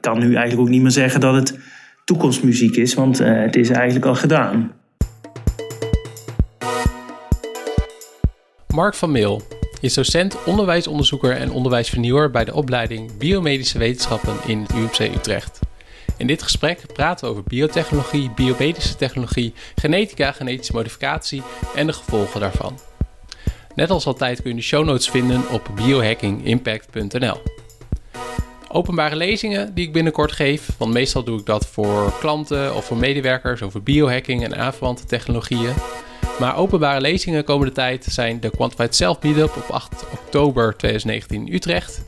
kan nu eigenlijk ook niet meer zeggen dat het toekomstmuziek is, want het is eigenlijk al gedaan. Mark van Meel is docent, onderwijsonderzoeker en onderwijsvernieuwer bij de opleiding Biomedische Wetenschappen in het UMC Utrecht. In dit gesprek praten we over biotechnologie, biomedische technologie, genetica, genetische modificatie en de gevolgen daarvan. Net als altijd kun je de show notes vinden op biohackingimpact.nl. Openbare lezingen die ik binnenkort geef, want meestal doe ik dat voor klanten of voor medewerkers over biohacking en aanverwante technologieën. Maar openbare lezingen komende tijd zijn de Quantified Self Meetup op 8 oktober 2019 in Utrecht.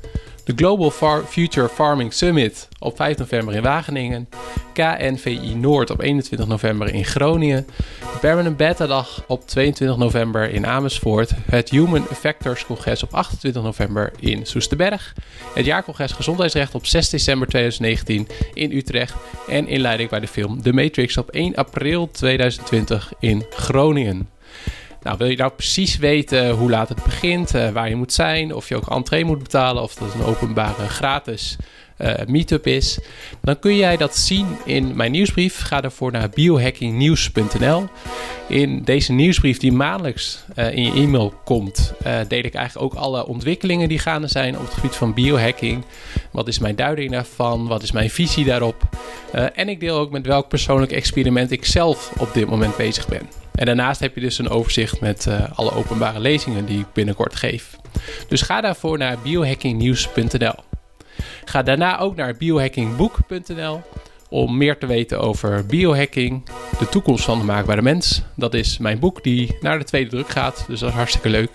De Global Future Farming Summit op 5 november in Wageningen. KNVI Noord op 21 november in Groningen. De Permanent Beta Dag op 22 november in Amersfoort. Het Human Factors Congres op 28 november in Soesterberg. Het jaarcongres Gezondheidsrecht op 6 december 2019 in Utrecht. En inleiding bij de film The Matrix op 1 april 2020 in Groningen. Nou, wil je nou precies weten hoe laat het begint, uh, waar je moet zijn, of je ook entree moet betalen, of dat een openbare gratis uh, meetup is, dan kun jij dat zien in mijn nieuwsbrief. Ga daarvoor naar biohackingnieuws.nl. In deze nieuwsbrief die maandelijks uh, in je e-mail komt, deel ik eigenlijk ook alle ontwikkelingen die gaande zijn op het gebied van biohacking. Wat is mijn duiding daarvan? Wat is mijn visie daarop? en ik deel ook met welk persoonlijk experiment ik zelf op dit moment bezig ben. En daarnaast heb je dus een overzicht met alle openbare lezingen die ik binnenkort geef. Dus ga daarvoor naar biohackingnieuws.nl. Ga daarna ook naar biohackingboek.nl om meer te weten over biohacking, de toekomst van de maakbare mens. Dat is mijn boek die naar de tweede druk gaat, dus dat is hartstikke leuk.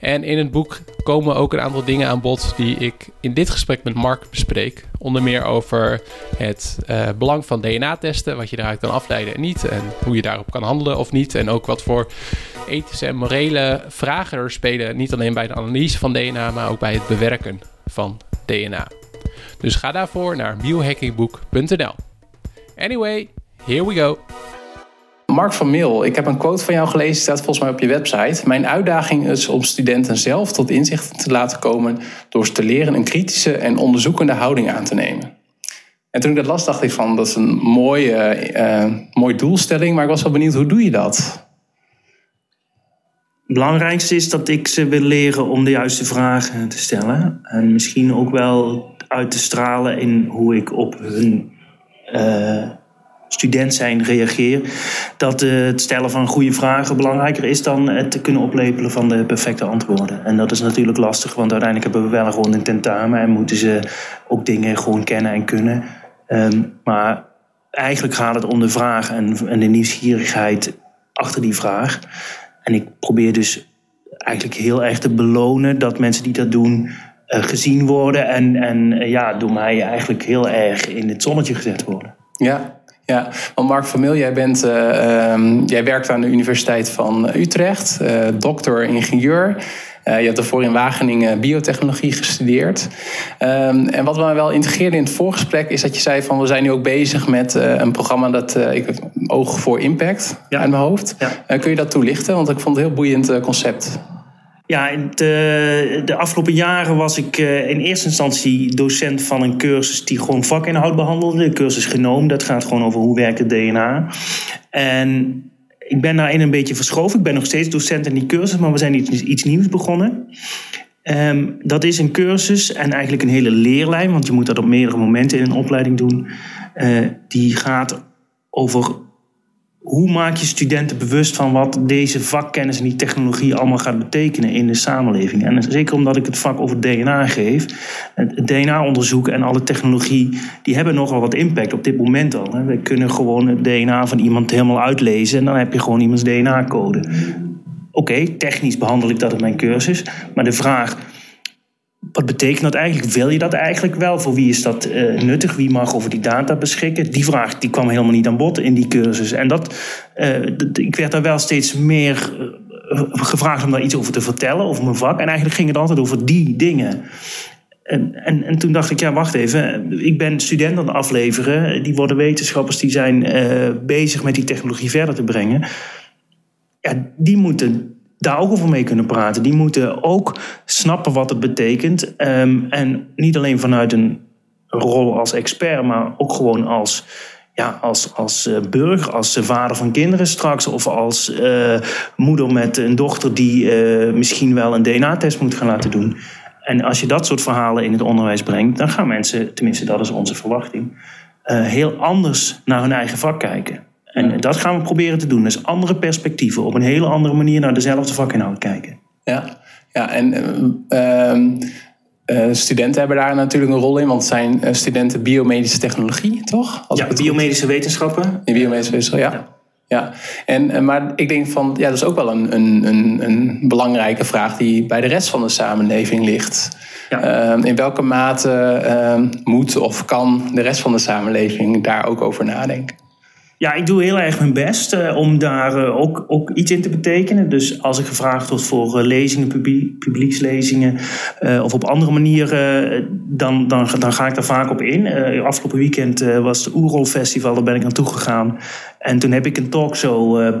En in het boek komen ook een aantal dingen aan bod die ik in dit gesprek met Mark bespreek. Onder meer over het uh, belang van DNA-testen, wat je daaruit kan afleiden en niet. En hoe je daarop kan handelen of niet. En ook wat voor ethische en morele vragen er spelen. Niet alleen bij de analyse van DNA, maar ook bij het bewerken van DNA. Dus ga daarvoor naar biohackingboek.nl. Anyway, here we go. Mark van Meel, ik heb een quote van jou gelezen, staat volgens mij op je website. Mijn uitdaging is om studenten zelf tot inzicht te laten komen door ze te leren een kritische en onderzoekende houding aan te nemen. En toen ik dat las, dacht ik van dat is een mooie, uh, mooie doelstelling, maar ik was wel benieuwd hoe doe je dat? Het belangrijkste is dat ik ze wil leren om de juiste vragen te stellen. En misschien ook wel uit te stralen in hoe ik op hun uh, student zijn reageer. Dat uh, het stellen van goede vragen belangrijker is dan het kunnen oplepelen van de perfecte antwoorden. En dat is natuurlijk lastig, want uiteindelijk hebben we wel gewoon een tentamen en moeten ze ook dingen gewoon kennen en kunnen. Um, maar eigenlijk gaat het om de vraag en, en de nieuwsgierigheid achter die vraag. En ik probeer dus eigenlijk heel erg te belonen dat mensen die dat doen gezien worden en, en uh, ja, door mij eigenlijk heel erg in het zonnetje gezet worden. Ja, ja, want Mark Vermeel, jij, bent, uh, um, jij werkt aan de Universiteit van Utrecht, uh, doctor ingenieur. Uh, je hebt daarvoor in Wageningen biotechnologie gestudeerd. Um, en wat me wel integreerde in het voorgesprek is dat je zei van we zijn nu ook bezig met een programma dat ik oog voor impact ja. uit mijn hoofd. Ja. kun je dat toelichten? Want ik vond het een heel boeiend concept. Ja, de, de, afgelopen jaren was ik eh, in eerste instantie docent van een cursus die gewoon vakinhoud behandelde. De cursus Genoom, dat gaat gewoon over hoe werkt het DNA. En ik ben daarin een beetje verschoven. Ik ben nog steeds docent in die cursus, maar we zijn iets, iets nieuws begonnen. Um, dat is een cursus en eigenlijk een hele leerlijn, want je moet dat op meerdere momenten in een opleiding doen. Uh, die gaat over hoe maak je studenten bewust van wat deze vakkennis en die technologie allemaal gaat betekenen in de samenleving? En zeker omdat ik het vak over DNA geef, het DNA-onderzoek en alle technologie, die hebben nogal wat impact op dit moment al. We kunnen gewoon het DNA van iemand helemaal uitlezen en dan heb je gewoon iemands DNA-code. Oké, technisch behandel ik dat in mijn cursus, maar de vraag wat betekent dat eigenlijk? Wil je dat eigenlijk wel? Voor wie is dat uh, nuttig? Wie mag over die data beschikken? Die vraag die kwam helemaal niet aan bod in die cursus. En dat, uh, ik werd daar wel steeds meer uh, gevraagd om daar iets over te vertellen, over mijn vak. En eigenlijk ging het altijd over die dingen. En, en, en toen dacht ik, ja, wacht even. Ik ben student aan het afleveren. Die worden wetenschappers die zijn bezig met die technologie verder te brengen. Ja, die moeten daar ook over mee kunnen praten. Die moeten ook snappen wat het betekent. Um, en niet alleen vanuit een rol als expert, maar ook gewoon als, ja, als, als uh, burger, als vader van kinderen straks. Of als uh, moeder met een dochter die uh, misschien wel een DNA-test moet gaan laten doen. En als je dat soort verhalen in het onderwijs brengt, dan gaan mensen, tenminste dat is onze verwachting, heel anders naar hun eigen vak kijken. En dat gaan we proberen te doen. Dus andere perspectieven, op een hele andere manier naar dezelfde vakinhoud kijken. Ja, ja en uh, studenten hebben daar natuurlijk een rol in, want zijn uh, studenten biomedische technologie, toch? Als ja, biomedische wetenschappen. In biomedische wetenschappen, ja. ja. En, eh, maar ik denk van, ja, dat is ook wel een, een, een, een belangrijke vraag die bij de rest van de samenleving ligt. Ja. Uh, in welke mate uh, moet of kan de rest van de samenleving daar ook over nadenken? Ja, ik doe heel erg mijn best uh, om daar uh, ook, ook iets in te betekenen. Dus als ik gevraagd word voor uh, lezingen, publiek, publiekslezingen of op andere manieren, dan, dan, dan ga ik daar vaak op in. afgelopen weekend was het Oerol Festival, daar ben ik naartoe gegaan. En toen heb ik een talkshow,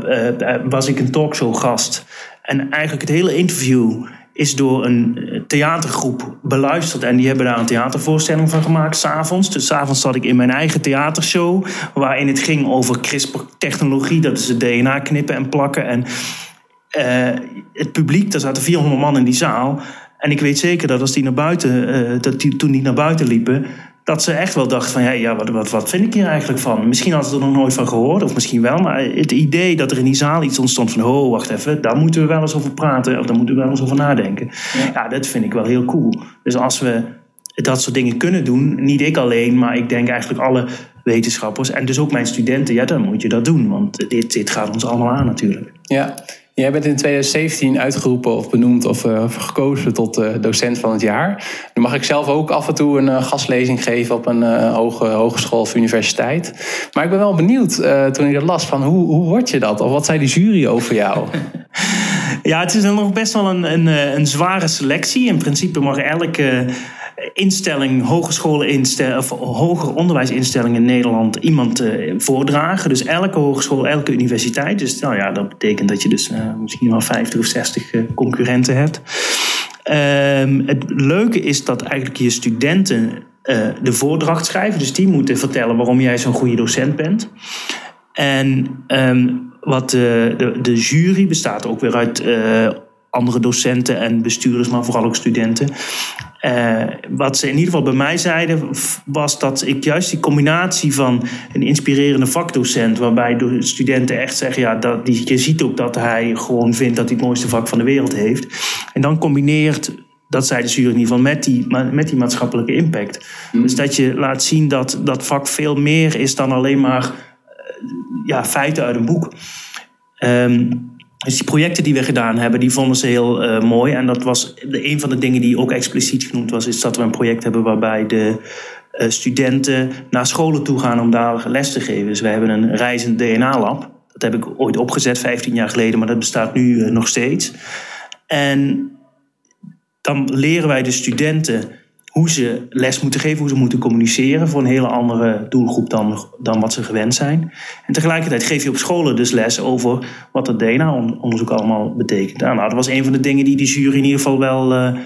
was ik een talkshow gast. En eigenlijk het hele interview is door een eh, theatergroep beluisterd. En die hebben daar een theatervoorstelling van gemaakt, s'avonds. Dus s'avonds zat ik in mijn eigen theatershow... waarin het ging over CRISPR-technologie. Dat is het DNA knippen en plakken. En uh, het publiek, daar zaten 400 man in die zaal... En ik weet zeker dat als die naar buiten, uh, dat die, toen die naar buiten liepen, dat ze echt wel dachten van, ja, ja wat, wat, wat vind ik hier eigenlijk van? Misschien hadden ze er nog nooit van gehoord, of misschien wel. Maar het idee dat er in die zaal iets ontstond van, oh, wacht even, daar moeten we wel eens over praten. Of daar moeten we wel eens over nadenken. Ja, ja dat vind ik wel heel cool. Dus als we dat soort dingen kunnen doen, niet ik alleen, maar ik denk eigenlijk alle wetenschappers en dus ook mijn studenten, ja, dan moet je dat doen. Want dit, dit gaat ons allemaal aan natuurlijk. Ja, Jij bent in 2017 uitgeroepen of benoemd of uh, gekozen tot uh, docent van het jaar. Nu mag ik zelf ook af en toe een uh, gastlezing geven op een hoge, hogeschool of universiteit. Maar ik ben wel benieuwd toen ik dat las van hoe, hoe word je dat? Of wat zei die jury over jou? ja, het is dan nog best wel een, een, een zware selectie. In principe mag elke instelling, hogescholen of hoger onderwijsinstellingen in Nederland iemand uh, voordragen. Dus elke hogeschool, elke universiteit. Dus nou ja, dat betekent dat je dus uh, misschien wel 50 of 60 uh, eh, concurrenten hebt. Ehm, het leuke is dat eigenlijk je studenten de voordracht schrijven. Dus die moeten vertellen waarom jij zo'n goede docent bent. En um, wat de, de, de, jury bestaat ook weer uit andere docenten en bestuurders, maar vooral ook studenten. Uh, wat ze in ieder geval bij mij zeiden, was dat ik juist die combinatie van een inspirerende vakdocent, waarbij de studenten echt zeggen: ja, dat, die, je ziet ook dat hij gewoon vindt dat hij het mooiste vak van de wereld heeft. En dan combineert dat zei de jury in ieder geval, met die, met die maatschappelijke impact. Mm. Dus dat je laat zien dat dat vak veel meer is dan alleen maar uh, ja, feiten uit een boek. Um, dus die projecten die we gedaan hebben, die vonden ze heel uh, mooi. En dat was de, een van de dingen die ook expliciet genoemd was, is dat we een project hebben waarbij de uh, studenten naar scholen toe gaan om daar les te geven. Dus we hebben een reizend DNA-lab. Dat heb ik ooit opgezet, 15 jaar geleden, maar dat bestaat nu uh, nog steeds. En dan leren wij de studenten hoe ze les moeten geven, hoe ze moeten communiceren voor een hele andere doelgroep dan, dan wat ze gewend zijn. En tegelijkertijd geef je op scholen dus les over wat het DNA-onderzoek allemaal betekent. Nou, dat was een van de dingen die de jury in ieder geval wel, uh,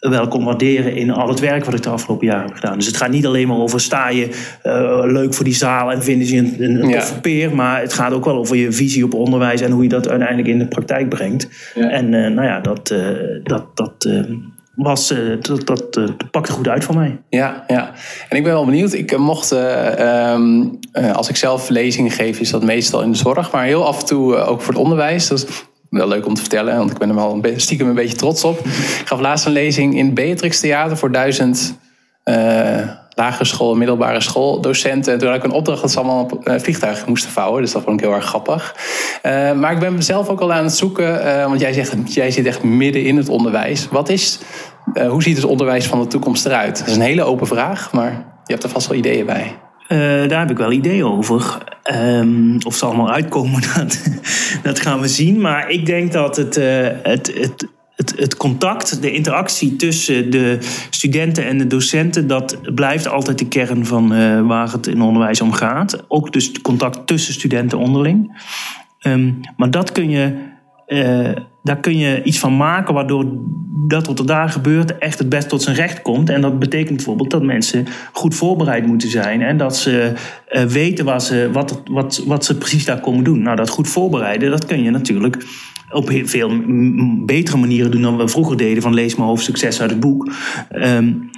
wel kon waarderen in al het werk wat ik de afgelopen jaren heb gedaan. Dus het gaat niet alleen maar over sta je uh, leuk voor die zaal en vinden ze een, een, een peer, maar het gaat ook wel over je visie op onderwijs en hoe je dat uiteindelijk in de praktijk brengt. Ja. En uh, nou ja, dat, dat, dat was, uh, dat, dat, uh, pakte goed uit voor mij. Ja, ja. En ik ben wel benieuwd. Ik uh, mocht, um, als ik zelf lezingen geef, is dat meestal in de zorg. Maar heel af en toe ook voor het onderwijs. Dat is wel leuk om te vertellen, want ik ben er wel een stiekem een beetje trots op. Ik gaf laatst een lezing in het Beatrix Theater voor duizend lagere school, middelbare school docenten. En toen had ik een opdracht dat ze allemaal op een vliegtuig moesten vouwen. Dus dat vond ik heel erg grappig. Uh, maar ik ben zelf ook al aan het zoeken. Uh, want jij zegt, jij zit echt midden in het onderwijs. Wat is, hoe ziet het onderwijs van de toekomst eruit? Dat is een hele open vraag, maar je hebt er vast wel ideeën bij. daar heb ik wel ideeën over. Um, of ze allemaal uitkomen, dat, dat gaan we zien. Maar ik denk dat het, het, het het, het, contact, de interactie tussen de studenten en de docenten, dat blijft altijd de kern van uh, waar het in onderwijs om gaat. Ook dus het contact tussen studenten onderling. Um, maar dat kun je uh, daar kun je iets van maken waardoor dat wat er daar gebeurt echt het best tot zijn recht komt. En dat betekent bijvoorbeeld dat mensen goed voorbereid moeten zijn en dat ze uh, weten wat ze, wat, wat, wat ze precies daar komen doen. Nou, dat goed voorbereiden, dat kun je natuurlijk op veel betere manieren doen dan we vroeger deden. Van lees maar hoofdstuk uit het boek. Um,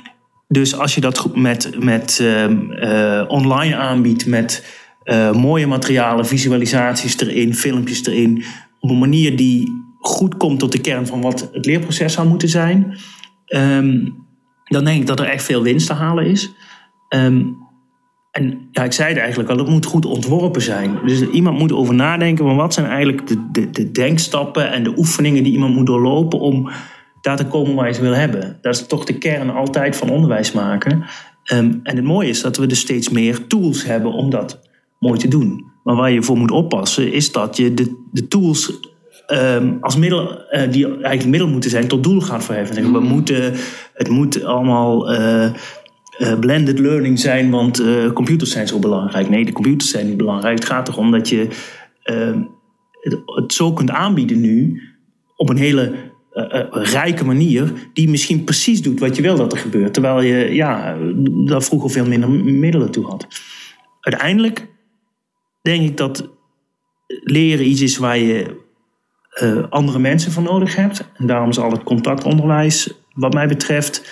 dus als je dat met, met uh, online aanbiedt, met uh, mooie materialen, visualisaties erin, filmpjes erin, op een manier die goed komt tot de kern van wat het leerproces zou moeten zijn, um, dan denk ik dat er echt veel winst te halen is. Um, en ja, ik zei het eigenlijk al, het moet goed ontworpen zijn. Dus iemand moet over nadenken van wat zijn eigenlijk de, de, de denkstappen en de oefeningen die iemand moet doorlopen om daar te komen waar je ze wil hebben. Dat is toch de kern altijd van onderwijs maken. Ehm, en het mooie is dat we dus steeds meer tools hebben om dat mooi te doen. Maar waar je voor moet oppassen is dat je de, de tools um, als middel, uh, die eigenlijk middel moeten zijn, tot doel gaat verheffen. We mm. moeten, het moet allemaal uh, uh, blended learning zijn, want computers zijn zo belangrijk. Nee, de computers zijn niet belangrijk. Het gaat erom dat je ehm, het, zo kunt aanbieden nu op een hele rijke manier, die misschien precies doet wat je wil dat er gebeurt. Terwijl je ja, daar vroeger veel minder middelen toe had. Uiteindelijk denk ik dat leren iets is waar je andere mensen voor nodig hebt. En daarom zal het contactonderwijs, wat mij betreft,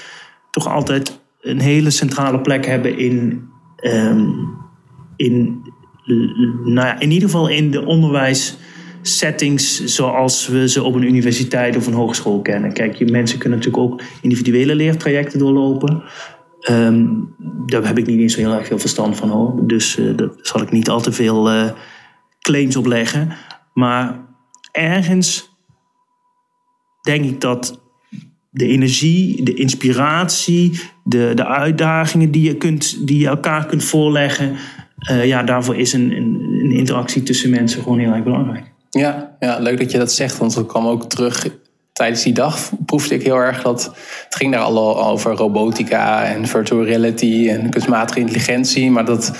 toch altijd een hele centrale plek hebben in, um, in, nou ja, in ieder geval in de onderwijs settings zoals we ze op een universiteit of een hogeschool kennen. Kijk, je, mensen kunnen natuurlijk ook individuele leertrajecten doorlopen. Um, daar heb ik niet eens zo heel erg veel verstand van hoor. Dus uh, daar zal ik niet al te veel uh, claims op leggen. Maar ergens denk ik dat de energie, de inspiratie, de, de uitdagingen die je, kunt, die je elkaar kunt voorleggen. Uh, ja, daarvoor is een, een, een interactie tussen mensen gewoon heel erg belangrijk. Ja, ja, leuk dat je dat zegt, want het kwam ook terug tijdens die dag. Proefde ik heel erg dat het ging daar al over robotica en virtual reality en kunstmatige intelligentie, maar dat,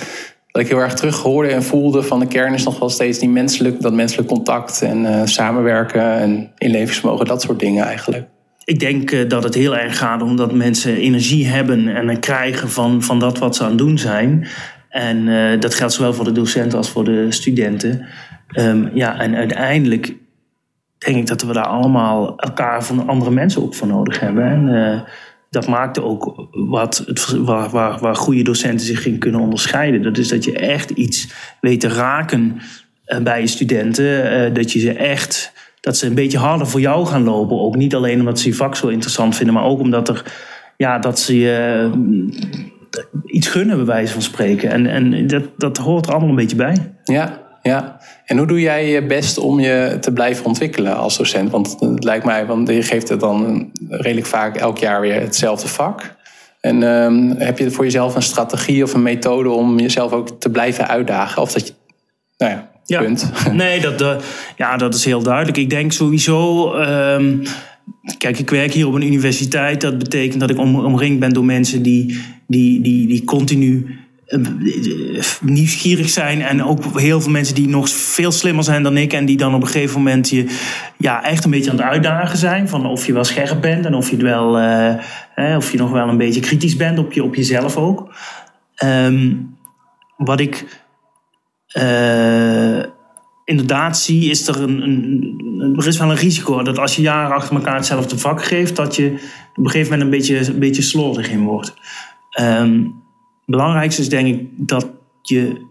dat ik heel erg terug hoorde en voelde van de kern is nog wel steeds die menselijk, dat menselijk contact en uh, samenwerken en inlevingsvermogen, dat soort dingen eigenlijk. Ik denk uh, dat het heel erg gaat om dat mensen energie hebben en krijgen van, van dat wat ze aan het doen zijn. En uh, dat geldt zowel voor de docenten als voor de studenten. Um, ja, en uiteindelijk denk ik dat we daar allemaal elkaar van andere mensen ook voor nodig hebben. En uh, dat maakte ook wat het, waar, waar, waar goede docenten zich in kunnen onderscheiden. Dat is dat je echt iets weet te raken bij je studenten. Dat je ze echt, dat ze een beetje harder voor jou gaan lopen. Ook niet alleen omdat ze je vak zo interessant vinden, maar ook omdat er, ja, dat ze je iets gunnen, bij wijze van spreken. En, en dat, dat hoort er allemaal een beetje bij. Ja, ja. En hoe doe jij je best om je te blijven ontwikkelen als docent? Want het lijkt mij, want je geeft het dan redelijk vaak elk jaar weer hetzelfde vak. En um, heb je voor jezelf een strategie of een methode om jezelf ook te blijven uitdagen? Of dat je, nou ja, ja. Nee, dat, uh, ja, dat is heel duidelijk. Ik denk sowieso. Um, kijk, ik werk hier op een universiteit. Dat betekent dat ik om, omringd ben door mensen die, die, die, die continu eh, nieuwsgierig zijn. En ook heel veel mensen die nog veel slimmer zijn dan ik. En die dan op een gegeven moment je ja, echt een beetje aan het uitdagen zijn. Van of je wel scherp bent en of je, het wel, uh, of je nog wel een beetje kritisch bent op, je, op jezelf ook. Um, wat ik uh, inderdaad zie, is er een, een, er is wel een risico dat als je jaren achter elkaar hetzelfde vak geeft, dat je op een gegeven moment een beetje, een beetje slordig in wordt. Um, belangrijkste is denk ik dat je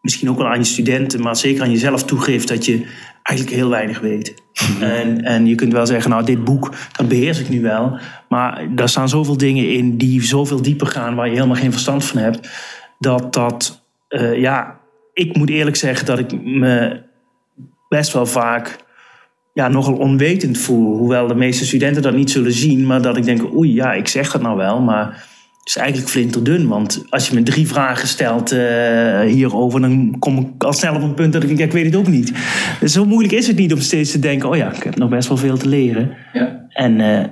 misschien ook wel aan je studenten, maar zeker aan jezelf toegeeft dat je eigenlijk heel weinig weet. Mhm. En, en je kunt wel zeggen, nou dit boek, dat beheers ik nu wel. Maar daar staan zoveel dingen in die zoveel dieper gaan waar je helemaal geen verstand van hebt. Dat dat, uh, ja, ik moet eerlijk zeggen dat ik me best wel vaak ja, nogal onwetend voel. Hoewel de meeste studenten dat niet zullen zien. Maar dat ik denk, oei, ja, ik zeg dat nou wel. Maar is eigenlijk flinterdun. Want als je me drie vragen stelt uh, hierover, dan kom ik al snel op een punt dat ik denk, ik weet het ook niet. Dus zo moeilijk is het niet om steeds te denken, oh ja, ik heb nog best wel veel te leren. Ja. En uh,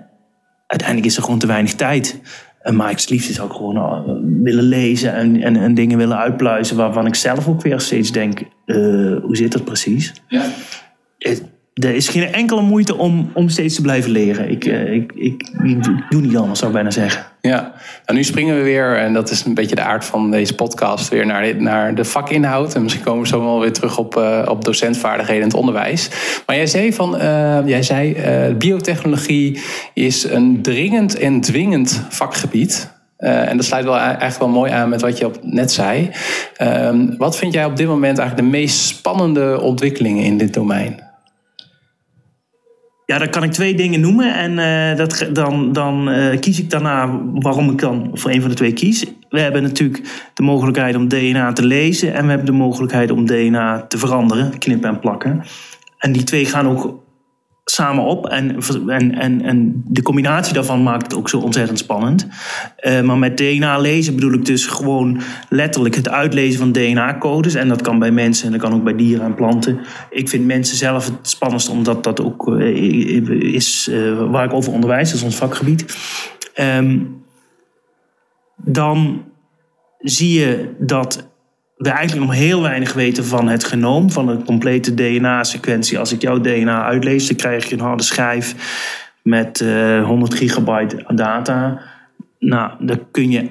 uiteindelijk is er gewoon te weinig tijd. Uh, maar ik liefst zou ik gewoon willen lezen en, en, en, dingen willen uitpluizen waarvan ik zelf ook weer steeds denk, hoe zit dat precies? Ja. Er is geen enkele moeite om, om steeds te blijven leren. Ik, uh, ik, ik, ik, doe niet anders, zou ik bijna zeggen. Ja, nou, nu springen we weer, en dat is een beetje de aard van deze podcast, weer naar de, naar de vakinhoud. En misschien komen we zo wel weer terug op, uh, op docentvaardigheden in het onderwijs. Maar jij zei van, uh, jij zei, biotechnologie is een dringend en dwingend vakgebied. Uh, en dat sluit wel e-, eigenlijk wel mooi aan met wat je op net zei. Uh, wat vind jij op dit moment eigenlijk de meest spannende ontwikkelingen in dit domein? Ja, dan kan ik twee dingen noemen en uh, dat, dan, dan uh, kies ik daarna waarom ik dan voor een van de twee kies. We hebben natuurlijk de mogelijkheid om DNA te lezen en we hebben de mogelijkheid om DNA te veranderen, knippen en plakken. En die twee gaan ook samen op. En, en, en, en de combinatie daarvan maakt het ook zo ontzettend spannend. Uh, maar met DNA lezen bedoel ik dus gewoon letterlijk het uitlezen van DNA-codes. En dat kan bij mensen en dat kan ook bij dieren en planten. Ik vind mensen zelf het spannendst, omdat dat ook uh, is uh, waar ik over onderwijs, dat is ons vakgebied. Um, dan zie je dat we eigenlijk nog heel weinig weten van het genoom, van de complete DNA-sequentie. Als ik jouw DNA uitlees, dan krijg je een harde schijf met uh, 100 gigabyte data. Nou, dan kun je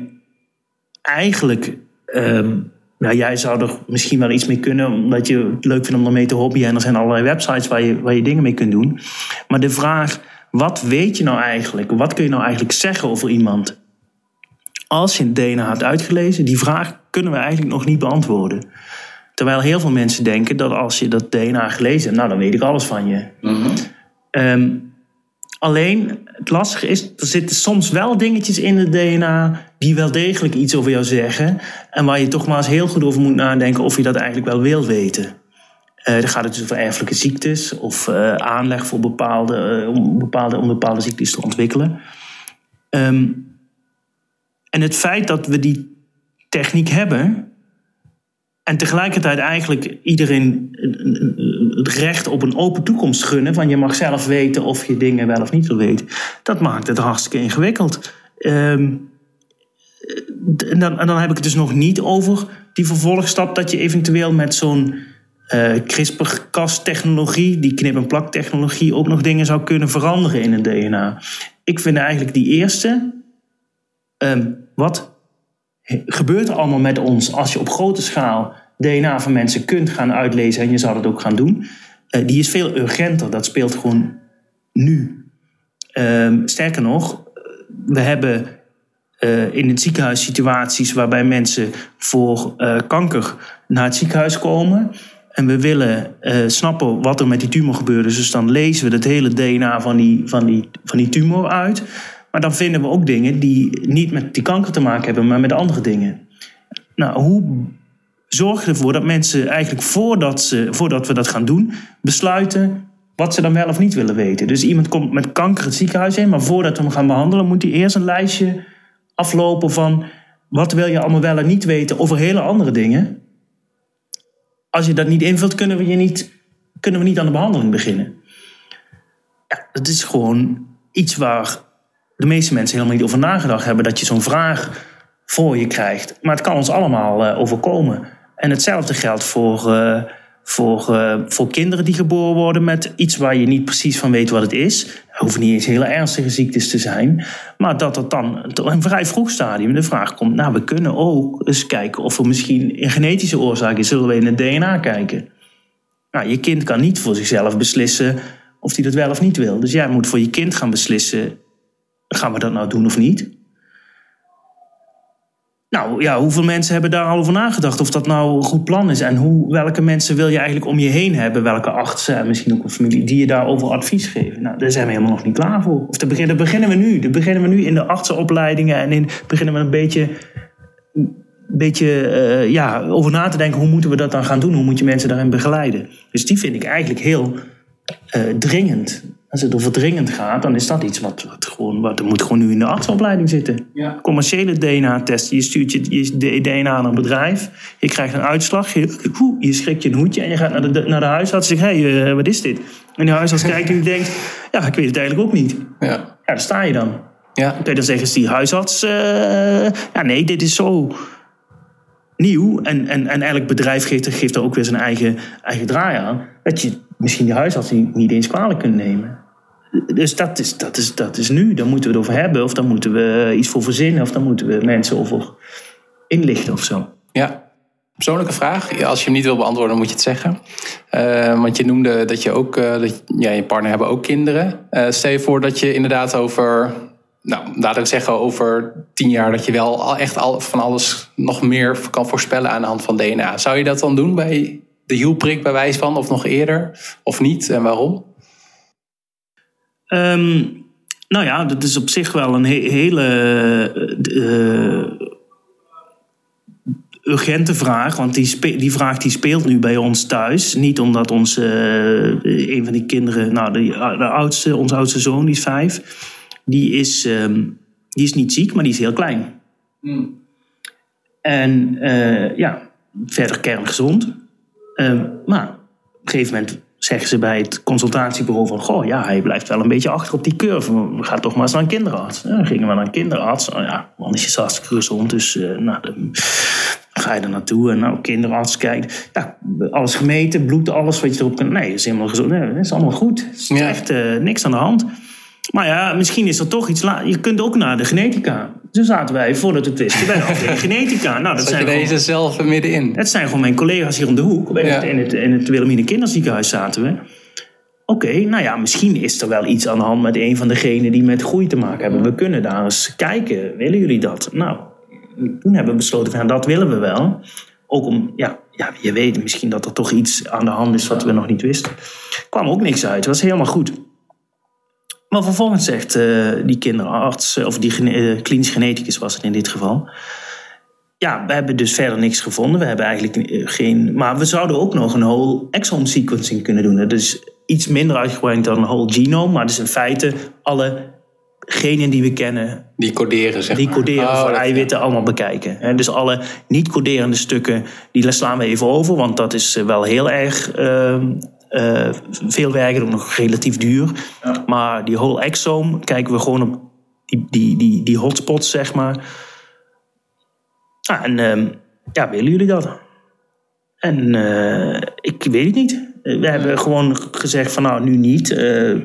eigenlijk. Nou, jij zou er misschien wel iets mee kunnen, omdat je het leuk vindt om ermee te hobbyen. En er zijn allerlei websites waar je, waar je dingen mee kunt doen. Maar de vraag: wat weet je nou eigenlijk? Wat kun je nou eigenlijk zeggen over iemand? Als je het DNA hebt uitgelezen, die vraag kunnen we eigenlijk nog niet beantwoorden. Terwijl heel veel mensen denken dat als je dat DNA gelezen hebt, nou dan weet ik alles van je. Mm-hmm. Um, alleen het lastige is, er zitten soms wel dingetjes in het DNA die wel degelijk iets over jou zeggen. En waar je toch maar eens heel goed over moet nadenken of je dat eigenlijk wel wil weten. Uh, dan gaat het dus over erfelijke ziektes of uh, aanleg voor bepaalde, uh, om, bepaalde, om bepaalde ziektes te ontwikkelen. Um, en het feit dat we die techniek hebben. En tegelijkertijd eigenlijk iedereen het recht op een open toekomst gunnen. Van je mag zelf weten of je dingen wel of niet wil weten. Dat maakt het hartstikke ingewikkeld. Um, en, dan, en dan heb ik het dus nog niet over die vervolgstap dat je eventueel met zo'n uh, CRISPR-Cas-technologie, die knip- en plak-technologie, ook nog dingen zou kunnen veranderen in het DNA. Ik vind eigenlijk die eerste. Um, wat gebeurt er allemaal met ons als je op grote schaal DNA van mensen kunt gaan uitlezen en je zou dat ook gaan doen? Uh, die is veel urgenter. Dat speelt gewoon nu. Uh, sterker nog, we hebben uh, in het ziekenhuis situaties waarbij mensen voor kanker naar het ziekenhuis komen. En we willen snappen wat er met die tumor gebeurt. Dus dan lezen we het hele DNA van die, van die, van die tumor uit. Maar dan vinden we ook dingen die niet met die kanker te maken hebben, maar met andere dingen. Nou, hoe zorg je ervoor dat mensen eigenlijk voordat, ze, voordat we dat gaan doen, besluiten wat ze dan wel of niet willen weten? Dus iemand komt met kanker het ziekenhuis in, maar voordat we hem gaan behandelen, moet hij eerst een lijstje aflopen van wat wil je allemaal wel en niet weten over hele andere dingen. Als je dat niet invult, kunnen we, je niet, kunnen we niet aan de behandeling beginnen. Ja, dat is gewoon iets waar de meeste mensen helemaal niet over nagedacht hebben dat je zo'n vraag voor je krijgt. Maar het kan ons allemaal uh, overkomen. En hetzelfde geldt voor, uh, voor, uh, voor kinderen die geboren worden met iets waar je niet precies van weet wat het is. Het hoeven niet eens hele ernstige ziektes te zijn. Maar dat het dan op een vrij vroeg stadium de vraag komt: nou, we kunnen ook eens kijken of er misschien een genetische oorzaak is. Zullen we in het DNA kijken? Nou, je kind kan niet voor zichzelf beslissen of hij dat wel of niet wil. Dus jij moet voor je kind gaan beslissen Gaan we dat nou doen of niet? Nou ja, hoeveel mensen hebben daar al over nagedacht of dat nou een goed plan is? En hoe, welke mensen wil je eigenlijk om je heen hebben? Welke artsen en misschien ook een familie die je daarover advies geven? Nou, daar zijn we helemaal nog niet klaar voor. Of daar beginnen, beginnen we nu. Daar beginnen we nu in de artsenopleidingen en in, beginnen we een beetje, een beetje uh, ja, over na te denken. Hoe moeten we dat dan gaan doen? Hoe moet je mensen daarin begeleiden? Dus die vind ik eigenlijk heel uh, dringend. Als het over dringend gaat, dan is dat iets wat, wat gewoon, wat moet gewoon nu in de artsopleiding zitten. Ja. Commerciële DNA-test. Je stuurt je, je DNA naar een bedrijf. Je krijgt een uitslag. Je, je schrikt je een hoedje en je gaat naar de, naar de huisarts en zegt: hé, hey, uh, wat is dit? En de huisarts kijkt en denkt: ja, ik weet het eigenlijk ook niet. Ja, ja daar sta je dan. Ja. Dan kun je dan zeggen: is die huisarts, uh, ja, nee, dit is zo nieuw. En, en, en elk bedrijf geeft, geeft er ook weer zijn eigen, eigen draai aan. Dat je misschien de huisarts niet, eens kwalijk kunnen nemen. Dus dat is, dat, is, dat is nu. Daar moeten we het over hebben. Of dan moeten we iets voor verzinnen. Of dan moeten we mensen over inlichten of zo. Ja, persoonlijke vraag. Als je hem niet wil beantwoorden, moet je het zeggen. Uh, want je noemde dat je ook, uh, dat, ja, je partner hebben ook kinderen. Uh, stel je voor dat je inderdaad over, nou, laat ik zeggen, over tien jaar dat je wel echt al, van alles nog meer kan voorspellen aan de hand van DNA. Zou je dat dan doen bij de hielprik bij wijze van, of nog eerder, of niet en waarom? Um, nou ja, dat is op zich wel een he hele uh, urgente vraag. Want die, die vraag die speelt nu bij ons thuis. Niet omdat onze, uh, een van die kinderen, nou, de, de, oudste, onze oudste zoon, die is vijf, die is, um, die is niet ziek, maar die is heel klein. Mm. En uh, ja, verder kerngezond. Uh, maar op een gegeven moment zeggen ze bij het consultatiebureau van... goh, ja, hij blijft wel een beetje achter op die curve. We gaan toch maar eens naar een kinderarts. dan gingen we naar een kinderarts. Nou ja, man is hartstikke gezond, dus uh, nou, dan ga je er naartoe. En nou, kinderarts kijkt. Ja, alles gemeten, bloed, alles wat je erop kunt... Nee, is helemaal gezond. Nee, is allemaal goed. Er is ja. echt uh, niks aan de hand. Maar ja, misschien is er toch iets... Je kunt ook naar de genetica. Toen zaten wij, voordat het wisten, bij de genetica. Nou, dat zijn je deze zelf middenin? Het zijn gewoon mijn collega's hier om de hoek. In, het, in, het, in het Wilhelmine Kinderziekenhuis zaten we. Oké, nou ja, misschien is er wel iets aan de hand met een van degenen die met groei te maken hebben. We kunnen daar eens kijken. Willen jullie dat? Nou, toen hebben we besloten van dat willen we wel. Ook om, ja, ja, je weet misschien dat er toch iets aan de hand is wat we nog niet wisten. Er kwam ook niks uit. Het was helemaal goed. Maar vervolgens zegt uh, die kinderarts, of die uh, klinisch geneticus was het in dit geval. Ja, we hebben dus verder niks gevonden. We hebben eigenlijk eh, geen. Maar we zouden ook nog een whole exome sequencing kunnen doen. Dat is iets minder uitgebreid dan een whole genome. Maar dus in feite alle genen die we kennen. Die coderen, zeg Die coderen oh, voor eiwitten allemaal bekijken. Dus alle niet-coderende stukken, die slaan we even over. Want dat is wel heel erg ehm, uh, veel werken, ook nog relatief duur. Ja. Maar die whole exome kijken we gewoon op die, die, die, die hotspots, zeg maar. Ah, en uh, ja, willen jullie dat? En uh, ik weet het niet. We hebben gewoon gezegd van nou, nu niet. Uh,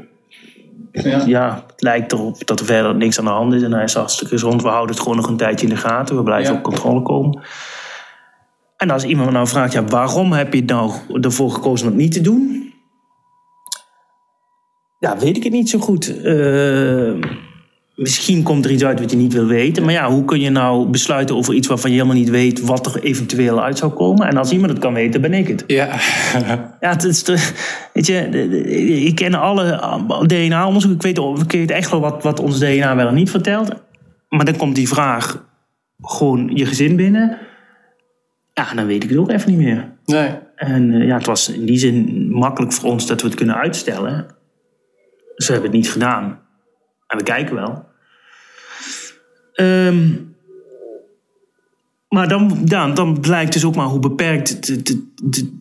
ja. ja. het lijkt erop dat er verder niks aan de hand is. En hij is hartstikke gezond. We houden het gewoon nog een tijdje in de gaten. We blijven ja. op controle komen. En als iemand me nou vraagt, ja, waarom heb je nou ervoor gekozen om het niet te doen? Ja, weet ik het niet zo goed. Uh, misschien komt er iets uit wat je niet wil weten. Maar ja, hoe kun je nou besluiten over iets waarvan je helemaal niet weet wat er eventueel uit zou komen? En als iemand het kan weten, ben ik het. Ja. ja, het is de, weet je, ik ken alle DNA-onderzoek. Ik weet, ik weet echt wel wat, wat ons DNA wel en niet vertelt. Maar dan komt die vraag gewoon je gezin binnen. Ja, dan weet ik het ook even niet meer. Nee. En uh, ja, het was in die zin makkelijk voor ons dat we het kunnen uitstellen. Dus we hebben het niet gedaan. En we kijken wel. Um, maar dan, dan, dan blijkt dus ook maar hoe beperkt de, de, de,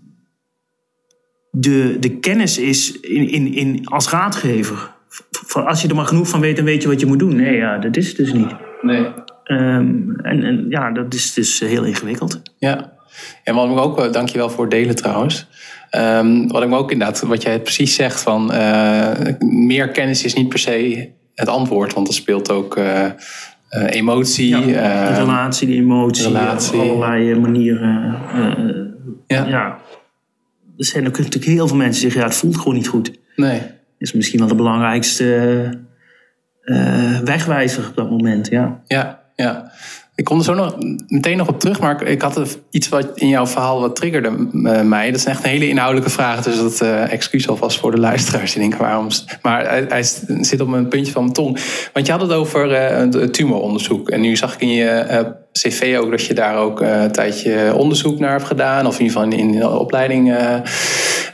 de, de kennis is in, in, in, als raadgever. Als je er maar genoeg van weet, dan weet je wat je moet doen. Nee, ja, dat is het dus niet. Nee. Um, en, en ja, dat is dus heel ingewikkeld. Ja, en wat ik ook, uh, dankjewel voor het delen trouwens. Um, wat ik me ook inderdaad, wat jij precies zegt van uh, meer kennis is niet per se het antwoord, want er speelt ook uh, emotie. Ja, de relatie, die emotie, relatie. op allerlei manieren. ja. ja. Er zijn ook natuurlijk heel veel mensen die zeggen, ja, het voelt gewoon niet goed. Nee. Dat is misschien wel de belangrijkste wegwijzer op dat moment, ja. Ja, ja. Ik kom er zo nog meteen nog op terug, maar ik had iets wat in jouw verhaal wat triggerde eh, mij. Dat is echt een hele inhoudelijke vraag, dus dat uh, excuus alvast voor de luisteraars die denken waarom. Maar hij, zit op een puntje van mijn tong. Want je had het over uh, tumoronderzoek. En nu zag ik in je cv ook dat je daar ook een tijdje onderzoek naar hebt gedaan, of in ieder geval in, de opleiding.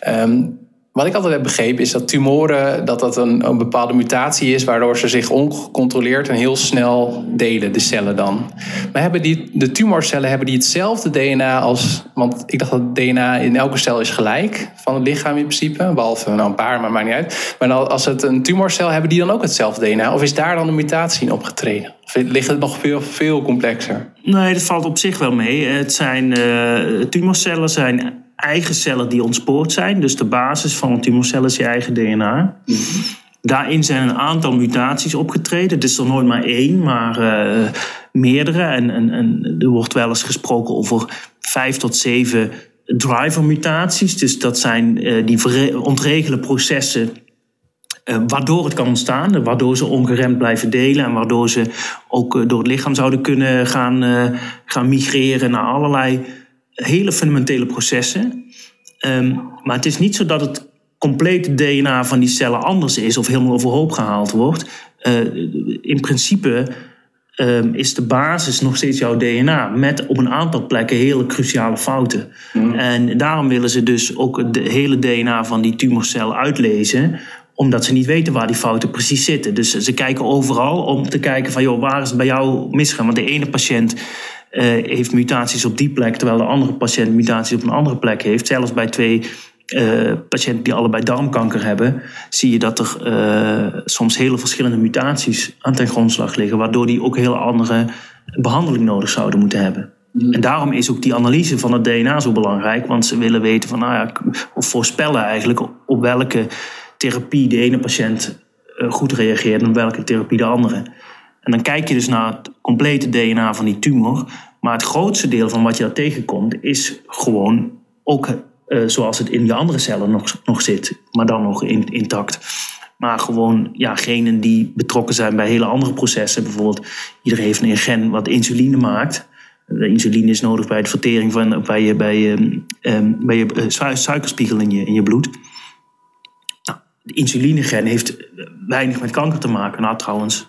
Um, wat ik altijd heb begrepen is dat tumoren dat dat een, een, bepaalde mutatie is, waardoor ze zich ongecontroleerd en heel snel delen, de cellen dan. Maar hebben die, de tumorcellen hebben die hetzelfde DNA als. Want ik dacht dat DNA in elke cel is gelijk van het lichaam in principe. Behalve nou, een paar, maar maakt niet uit. Maar als het een tumorcel hebben die dan ook hetzelfde DNA? Of is daar dan een mutatie in opgetreden? Of ligt het nog veel, veel complexer? Nee, dat valt op zich wel mee. Het zijn uh, tumorcellen zijn eigen cellen die ontspoord zijn. Dus de basis van een tumorcel is je eigen DNA. Daarin zijn een aantal mutaties opgetreden. Het is er nooit maar één, maar uh, meerdere. En, en, en, er wordt wel eens gesproken over vijf tot zeven driver-mutaties. Dus dat zijn uh, die ontregelen processen uh, waardoor het kan ontstaan. Waardoor ze ongeremd blijven delen en waardoor ze ook door het lichaam zouden kunnen gaan, gaan migreren naar allerlei hele fundamentele processen. Um, maar het is niet zo dat het complete DNA van die cellen anders is of helemaal overhoop gehaald wordt. Uh, in principe um, is de basis nog steeds jouw DNA, met op een aantal plekken hele cruciale fouten. Mm. En daarom willen ze dus ook de hele DNA van die tumorcel uitlezen omdat ze niet weten waar die fouten precies zitten. Dus ze kijken overal om te kijken van, joh, waar is het bij jou misgaan? Want de ene patiënt uh, heeft mutaties op die plek, terwijl de andere patiënt mutaties op een andere plek heeft. Zelfs bij twee uh, patiënten die allebei darmkanker hebben, zie je dat er uh, soms hele verschillende mutaties aan ten grondslag liggen, waardoor die ook heel andere behandeling nodig zouden moeten hebben. Mm. En daarom is ook die analyse van het DNA zo belangrijk, want ze willen weten van, nou ja, of voorspellen eigenlijk op welke therapie de ene patiënt goed reageert en op welke therapie de andere. En dan kijk je dus naar het complete DNA van die tumor. Maar het grootste deel van wat je daar tegenkomt is gewoon ook uh, zoals het in die andere cellen nog, nog zit, maar dan nog in, intact. Maar gewoon ja, genen die betrokken zijn bij hele andere processen. Bijvoorbeeld, iedereen heeft een gen wat insuline maakt. Insuline is nodig bij de vertering van bij je, bij je, um, bij je uh, suikerspiegel in je, in je bloed. Nou, de insulinegen heeft weinig met kanker te maken. Nou, trouwens,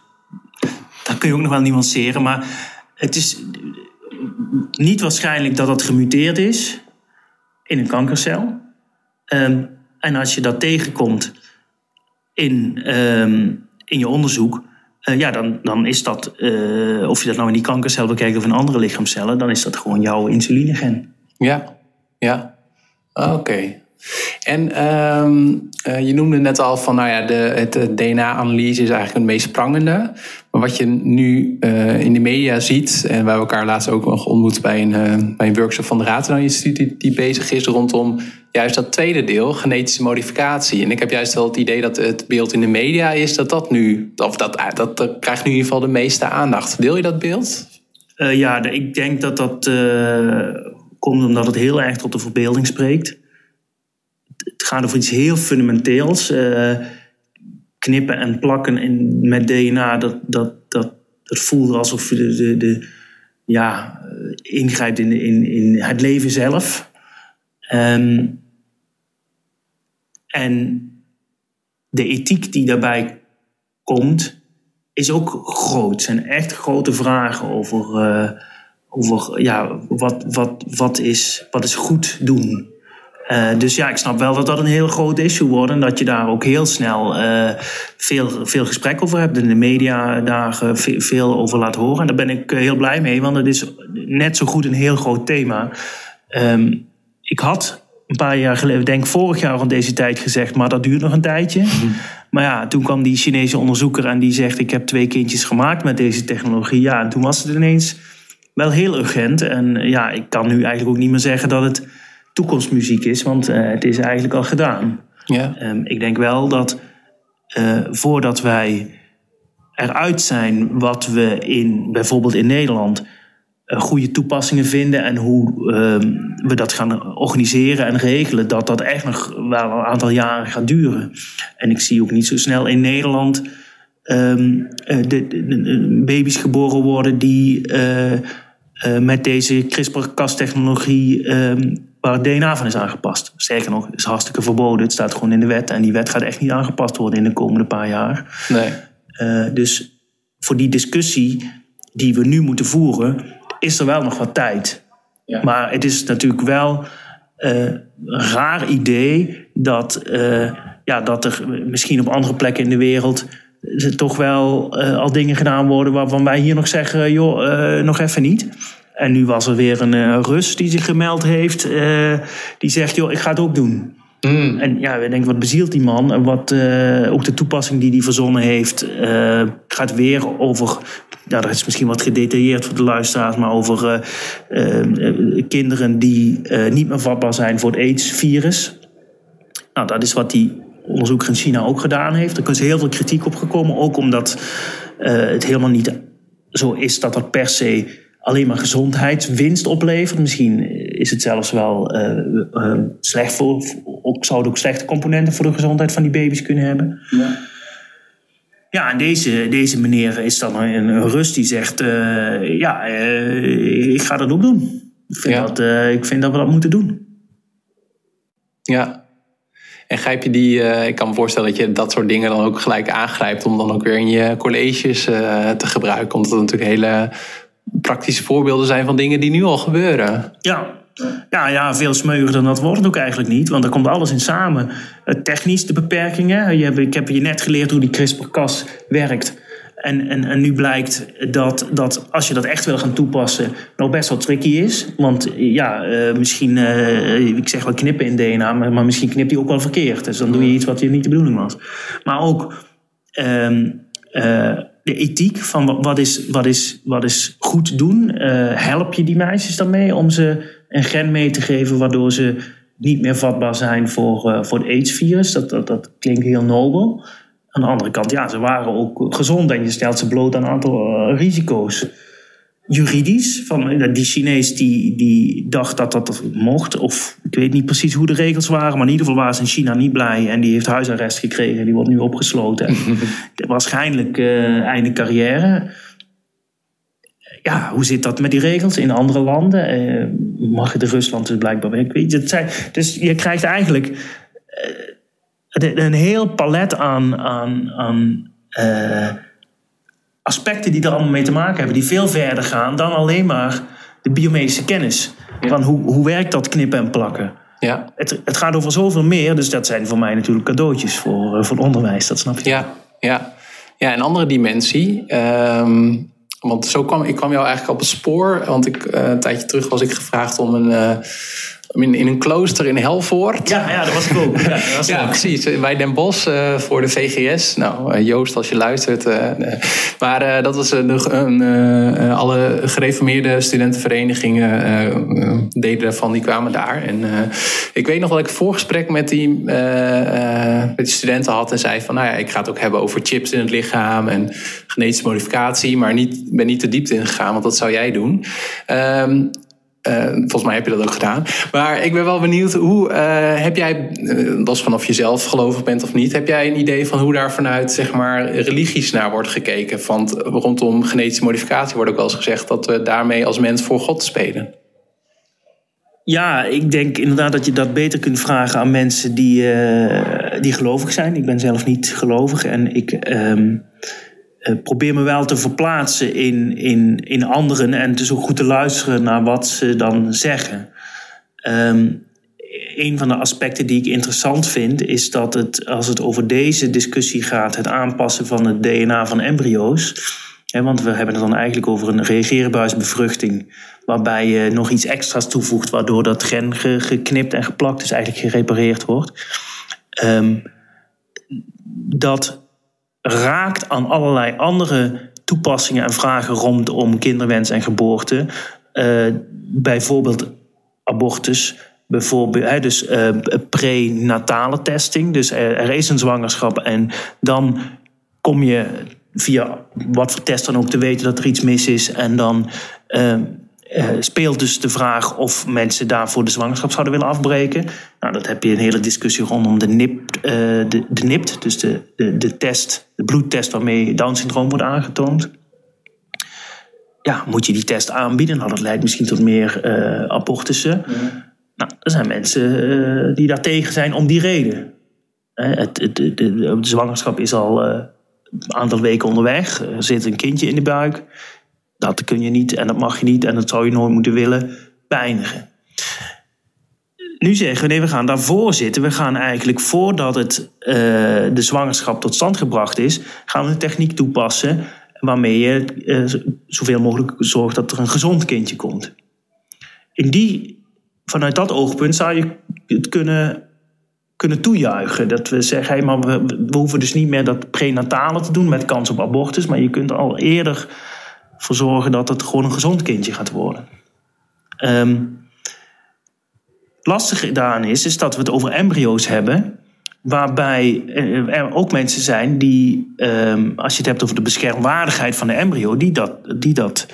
dat kun je ook nog wel nuanceren. Maar het is niet waarschijnlijk dat dat gemuteerd is in een kankercel. Um, en als je dat tegenkomt in, um, in je onderzoek, uh, ja, dan, dan is dat, uh, of je dat nou in die kankercel bekijkt of in andere lichaamcellen, dan is dat gewoon jouw insulinegen. Ja, ja. Oké. En um, uh, je noemde net al van, nou ja, de, het DNA-analyse is eigenlijk het meest prangende. Maar wat je nu uh, in de media ziet, en waar we elkaar laatst ook nog ontmoet bij een, uh, bij een workshop van de Ratenau Instituut, die, die, bezig is rondom juist dat tweede deel, genetische modificatie. En ik heb juist wel het idee dat het beeld in de media is dat dat nu, of dat, dat, krijgt nu in ieder geval de meeste aandacht. Deel je dat beeld? ja, ik denk dat dat komt omdat het heel erg tot de verbeelding spreekt gaat over iets heel fundamenteels. Uh, knippen en plakken in, met DNA, dat, dat, dat, dat voelt alsof je de, de, ja, ingrijpt in, in, in het leven zelf. Um, en de ethiek die daarbij komt, is ook groot. Het zijn echt grote vragen over, uh, over ja, wat, wat, wat, is, wat is goed doen. Uh, dus ja, ik snap wel dat dat een heel groot issue wordt. En dat je daar ook heel snel uh, veel, veel gesprek over hebt. In de media daar uh, veel over laat horen. En daar ben ik heel blij mee, want het is net zo goed een heel groot thema. Um, ik had een paar jaar geleden, denk vorig jaar rond deze tijd gezegd, maar dat duurt nog een tijdje. Mm. Maar ja, toen kwam die Chinese onderzoeker en die zegt: Ik heb twee kindjes gemaakt met deze technologie. Ja, en toen was het ineens wel heel urgent. En ja, ik kan nu eigenlijk ook niet meer zeggen dat het toekomstmuziek is, want uh, het is eigenlijk al gedaan. Ja. Um, ik denk wel dat uh, voordat wij eruit zijn wat we in, bijvoorbeeld in Nederland, uh, goede toepassingen vinden en hoe um, we dat gaan organiseren en regelen, dat dat echt nog wel een aantal jaren gaat duren. En ik zie ook niet zo snel in Nederland um, de, de, de, baby's geboren worden die met deze CRISPR-Cas-technologie waar het DNA van is aangepast. Sterker nog, het is hartstikke verboden. Het staat gewoon in de wet. En die wet gaat echt niet aangepast worden in de komende paar jaar. Nee. Uh, dus voor die discussie die we nu moeten voeren, is er wel nog wat tijd. Ja. Maar het is natuurlijk wel uh, een raar idee dat, uh, ja, dat er misschien op andere plekken in de wereld toch wel al dingen gedaan worden waarvan wij hier nog zeggen, joh, nog even niet. En nu was er weer een uh, Rus die zich gemeld heeft. Uh, die zegt, joh, ik ga het ook doen. Mm. En ja, we denken, wat bezielt die man? En wat, uh, ook de toepassing die hij verzonnen heeft, gaat weer over. Ja, dat is misschien wat gedetailleerd voor de luisteraars, maar over kinderen die niet meer vatbaar zijn voor het AIDS-virus. Nou, dat is wat die onderzoeker in China ook gedaan heeft. Er is heel veel kritiek op gekomen, ook omdat het helemaal niet zo is dat dat per se alleen maar gezondheidswinst oplevert. Misschien is het zelfs wel uh, uh, slecht voor, ook, zou het ook slechte componenten voor de gezondheid van die baby's kunnen hebben. Ja. Ja, en deze, deze meneer is dan een, een rust die zegt: uh, Ja, ik ga dat ook doen. Ik vind, ja. dat, ik vind dat we dat moeten doen. Ja, en grijp je die, ik kan me voorstellen dat je dat soort dingen dan ook gelijk aangrijpt om dan ook weer in je colleges te gebruiken. Omdat het natuurlijk hele praktische voorbeelden zijn van dingen die nu al gebeuren. Ja, ja, ja, veel smeuiger dan dat wordt het ook eigenlijk niet. Want er komt alles in samen. Technisch de beperkingen. Je hebt, ik heb je net geleerd hoe die CRISPR-Cas werkt. En, en, en nu blijkt dat, dat als je dat echt wil gaan toepassen, nog best wel tricky is. Want ja, uh, misschien, uh, ik zeg wel knippen in DNA, maar, maar misschien knipt hij ook wel verkeerd. Dus dan doe je iets wat je niet de bedoeling was. Maar ook um, uh, de ethiek van wat is, wat is, wat is goed doen. help je die meisjes daarmee om ze een gen mee te geven waardoor ze niet meer vatbaar zijn voor, uh, voor het AIDS-virus. Dat, dat, dat klinkt heel nobel. Aan de andere kant, ja, ze waren ook gezond en je stelt ze bloot aan een aantal uh, risico's. Juridisch, van uh, die Chinees die, die dacht dat dat mocht, of ik weet niet precies hoe de regels waren, maar in ieder geval waren ze in China niet blij en die heeft huisarrest gekregen, die wordt nu opgesloten. waarschijnlijk einde carrière ja, hoe zit dat met die regels in andere landen? Uh, mag het in Rusland dus blijkbaar weg? Weet je, zijn, dus je krijgt eigenlijk uh, een heel palet aan, aan, aan uh, aspecten die er allemaal mee te maken hebben, die veel verder gaan dan alleen maar de biomedische kennis. Ja. Van hoe, hoe werkt dat knippen en plakken? Ja. Het, het gaat over zoveel meer, dus dat zijn voor mij natuurlijk cadeautjes voor, voor onderwijs, dat snap je. Ja, ja. ja een andere dimensie. Um want zo kwam ik kwam jou eigenlijk op het spoor. Want ik, uh, een tijdje terug was ik gevraagd om een, uh, in, in een klooster in Helvoort. Ja, ja dat was ook. Ja, was ja precies. Bij Den Bosch uh, voor de VGS. Nou, uh, Joost, als je luistert. Uh, maar dat was een, alle gereformeerde studentenverenigingen deden daarvan, die kwamen daar. En ik weet nog dat ik een voorgesprek met die, met die studenten had en zei van, nou ja, ik ga het ook hebben over chips in het lichaam en genetische modificatie, maar niet, ben niet te diepte ingegaan, want dat zou jij doen. Um, volgens mij heb je dat ook gedaan. Maar ik ben wel benieuwd, hoe uh, heb jij, uh, dat is vanaf jezelf gelovig bent of niet, heb jij een idee van hoe daar vanuit zeg maar, religies naar wordt gekeken? Want rondom genetische modificatie wordt ook wel eens gezegd dat we daarmee als mens voor God spelen. Ja, ik denk inderdaad dat je dat beter kunt vragen aan mensen die, die gelovig zijn. Ik ben zelf niet gelovig en ik. Ehm, probeer me wel te verplaatsen in, in, in anderen en dus ook goed te luisteren naar wat ze dan zeggen. Um, een van de aspecten die ik interessant vind, is dat het, als het over deze discussie gaat, het aanpassen van het DNA van embryo's. Hè, want we hebben het dan eigenlijk over een reageerbuisbevruchting, waarbij je nog iets extra's toevoegt, waardoor dat gen geknipt en geplakt, dus eigenlijk gerepareerd wordt. Um, dat raakt aan allerlei andere toepassingen en vragen rondom kinderwens en geboorte. Uh, bijvoorbeeld abortus, bijvoorbeeld, dus uh, prenatale testing. Dus er, is een zwangerschap en dan kom je via wat voor test dan ook te weten dat er iets mis is. En dan uh, uh, speelt dus de vraag of mensen daarvoor de zwangerschap zouden willen afbreken. Nou, dat heb je een hele discussie rondom de, NIP, uh, de, de NIPT, dus de, de, de test, de bloedtest waarmee Down-syndroom wordt aangetoond. Ja, moet je die test aanbieden? Nou, dat leidt misschien tot meer uh, abortussen. Nou, er zijn mensen die daar tegen zijn om die reden. Het, het, de, de, zwangerschap is al een aantal weken onderweg. Er zit een kindje in de buik dat kun je niet en dat mag je niet en dat zou je nooit moeten willen beëindigen. Nu zeggen we nee, we gaan daarvoor zitten. We gaan eigenlijk voordat het, uh, de zwangerschap tot stand gebracht is, gaan we een techniek toepassen waarmee je uh, zoveel mogelijk zorgt dat er een gezond kindje komt. In die, vanuit dat oogpunt zou je het kunnen kunnen toejuichen. Dat we zeggen, hey, maar we hoeven dus niet meer dat prenatale te doen met kans op abortus, maar je kunt al eerder voor zorgen dat het gewoon een gezond kindje gaat worden. Um, lastig daaraan is, is dat we het over embryo's hebben, waarbij er ook mensen zijn die, um, als je het hebt over de beschermwaardigheid van de embryo, die dat, die dat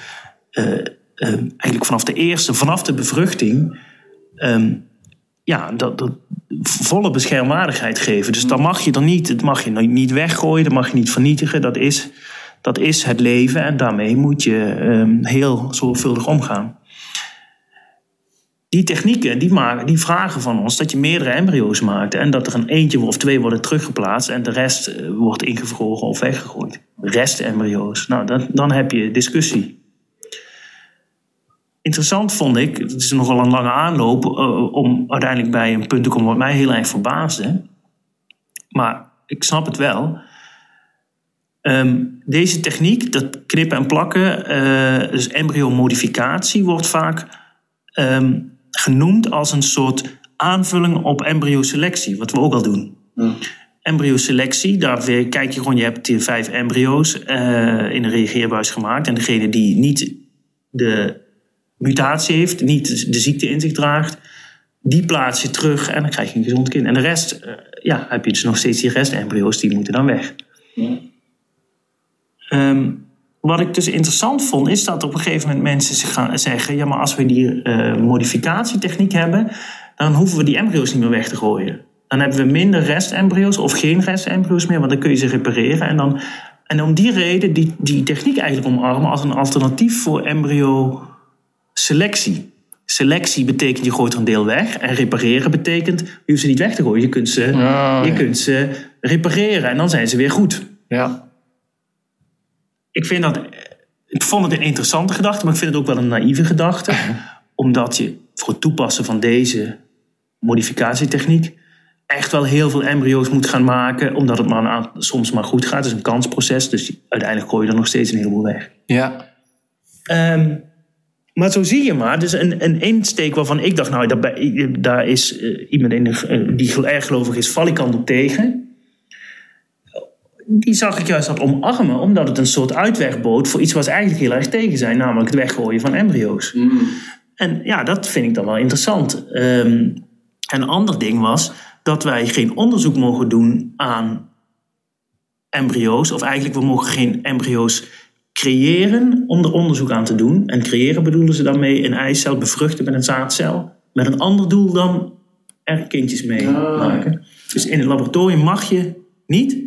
uh, uh, eigenlijk vanaf de eerste, vanaf de bevruchting, um, ja, dat, dat volle beschermwaardigheid geven. Dus dan mag je dan niet, het mag je niet weggooien, dat mag je niet vernietigen. Dat is, dat is het leven en daarmee moet je um, heel zorgvuldig omgaan. Die technieken die, maken, die vragen van ons dat je meerdere embryo's maakt en dat er een eentje of twee worden teruggeplaatst en de rest uh, wordt ingevroren of weggegooid. Restembryo's. Nou, dan, dan heb je discussie. Interessant vond ik, het is nogal een lange aanloop uh, om uiteindelijk bij een punt te komen wat mij heel erg verbaasde. Maar ik snap het wel. Um, deze techniek, dat knippen en plakken, uh, dus embryomodificatie, wordt vaak um, genoemd als een soort aanvulling op embryoselectie, wat we ook al doen. Ja. Embryoselectie, daar kijk je gewoon, je hebt hier vijf embryo's uh, in een reageerbuis gemaakt. En degene die niet de mutatie heeft, niet de ziekte in zich draagt, die plaats je terug en dan krijg je een gezond kind. En de rest, uh, ja, heb je dus nog steeds die restembryo's, die moeten dan weg. Ja. Um, wat ik dus interessant vond, is dat op een gegeven moment mensen zich gaan zeggen: ja, maar als we die uh, modificatietechniek hebben, dan hoeven we die embryo's niet meer weg te gooien. Dan hebben we minder restembryo's of geen restembryo's meer, want dan kun je ze repareren. En, dan, en om die reden die, die techniek eigenlijk omarmen als een alternatief voor embryo-selectie. Selectie betekent je gooit een deel weg. En repareren betekent je hoeft ze niet weg te gooien. Je kunt ze, oh, je kunt ze repareren en dan zijn ze weer goed. Ja ik vind dat. Ik vond het een interessante gedachte, maar ik vind het ook wel een naïeve gedachte. omdat je voor het toepassen van deze modificatietechniek echt wel heel veel embryo's moet gaan maken, omdat het maar soms maar goed gaat. Het is een kansproces, dus uiteindelijk gooi je er nog steeds een heleboel weg. Ja. Um, maar zo zie je maar, dus een, een insteek waarvan ik dacht, nou, daar, daar is uh, iemand in de, uh, die erg gelovig is, valikant op tegen die zag ik juist dat omarmen, omdat het een soort uitweg bood voor iets waar ze eigenlijk heel erg tegen zijn, namelijk het weggooien van embryo's. Mm. En ja, dat vind ik dan wel interessant. Um, een ander ding was dat wij geen onderzoek mogen doen aan embryo's, of eigenlijk we mogen geen embryo's creëren om er onderzoek aan te doen. En creëren bedoelen ze daarmee een eicel bevruchten met een zaadcel, met een ander doel dan er kindjes mee oh. maken. Dus in het laboratorium mag je niet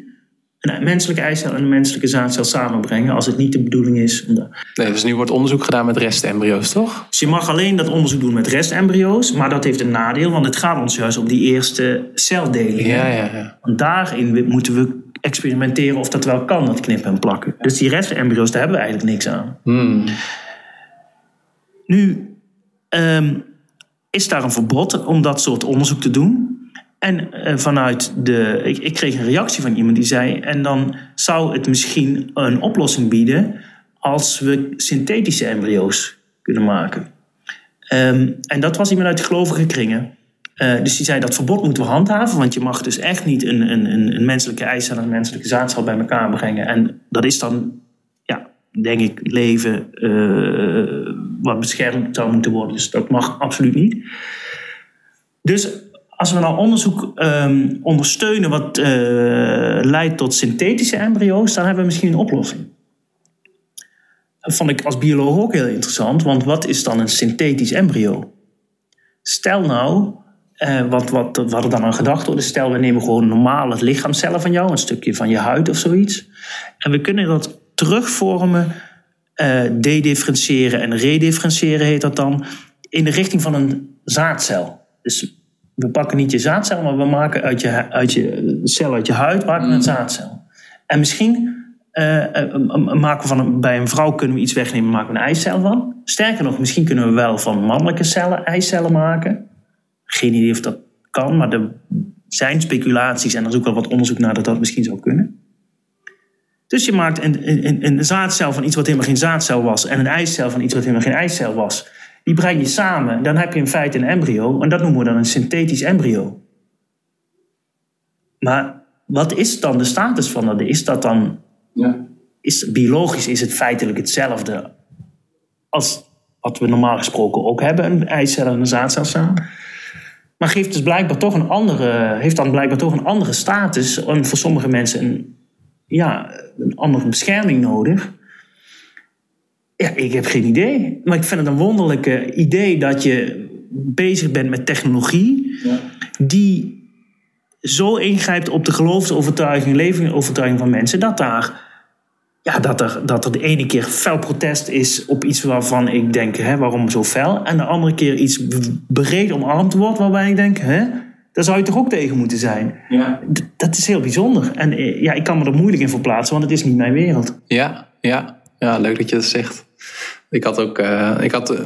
een menselijke eicel en een menselijke zaadcel samenbrengen als het niet de bedoeling is. Om de... Nee, dus nu wordt onderzoek gedaan met restembryo's, toch? Dus je mag alleen dat onderzoek doen met restembryo's, maar dat heeft een nadeel, want het gaat ons juist om die eerste celdeling. Ja, ja, ja. Want daarin moeten we experimenteren of dat wel kan, dat knippen en plakken. Dus die restembryo's, daar hebben we eigenlijk niks aan. Hmm. Nu um, is daar een verbod om dat soort onderzoek te doen. En uh, vanuit de. Ik, ik, kreeg een reactie van iemand die zei. En dan zou het misschien een oplossing bieden. als we synthetische embryo's kunnen maken. Um, en dat was iemand uit de gelovige kringen. Uh, dus die zei dat verbod moeten we handhaven. Want je mag dus echt niet een, een, een menselijke eicel en een menselijke zaadcel bij elkaar brengen. En dat is dan, ja, denk ik, leven uh, wat beschermd zou moeten worden. Dus dat mag absoluut niet. Dus als we nou onderzoek um, ondersteunen wat uh, leidt tot synthetische embryo's, dan hebben we misschien een oplossing. Dat vond ik als bioloog ook heel interessant, want wat is dan een synthetisch embryo? Stel nou, uh, wat, wat, wat er dan aan gedacht wordt, is stel we nemen gewoon normale lichaamcellen van jou, een stukje van je huid of zoiets, en we kunnen dat terugvormen, uh, dedifferentiëren en redifferentiëren heet dat dan, in de richting van een zaadcel. Dus we pakken niet je zaadcel, maar we maken uit je, uit je cel uit je huid maken we een mm. zaadcel. En misschien uh, maken we van een, bij een vrouw kunnen we iets wegnemen, maken we een eicel van. Sterker nog, misschien kunnen we wel van mannelijke cellen eicellen maken. Geen idee of dat kan, maar er zijn speculaties en er is ook wel wat onderzoek naar dat dat misschien zou kunnen. Dus je maakt een, een, een zaadcel van iets wat helemaal geen zaadcel was en een eicel van iets wat helemaal geen eicel was. Die breng je samen. Dan heb je in feite een embryo. En dat noemen we dan een synthetisch embryo. Maar wat is dan de status van dat? Is dat dan... Ja. Is, biologisch is het feitelijk hetzelfde als wat we normaal gesproken ook hebben. Een eicel en een zaadcel samen. Maar geeft dus blijkbaar toch een andere, heeft dan blijkbaar toch een andere status. En voor sommige mensen een, ja, een andere bescherming nodig. Ja, ik heb geen idee. Maar ik vind het een wonderlijke idee dat je bezig bent met technologie. Ja. Die zo ingrijpt op de geloofsovertuiging, levensovertuiging van mensen. Dat daar ja, dat er, dat er de ene keer fel protest is op iets waarvan ik denk, hè, waarom zo fel? En de andere keer iets breed omarmd wordt waarbij ik denk, hè, daar zou je toch ook tegen moeten zijn? Ja. D- dat is heel bijzonder. En eh, ja, ik kan me er moeilijk in verplaatsen, want het is niet mijn wereld. Ja, ja, ja, leuk dat je dat zegt. Ik had ook, eh, ik had, eh,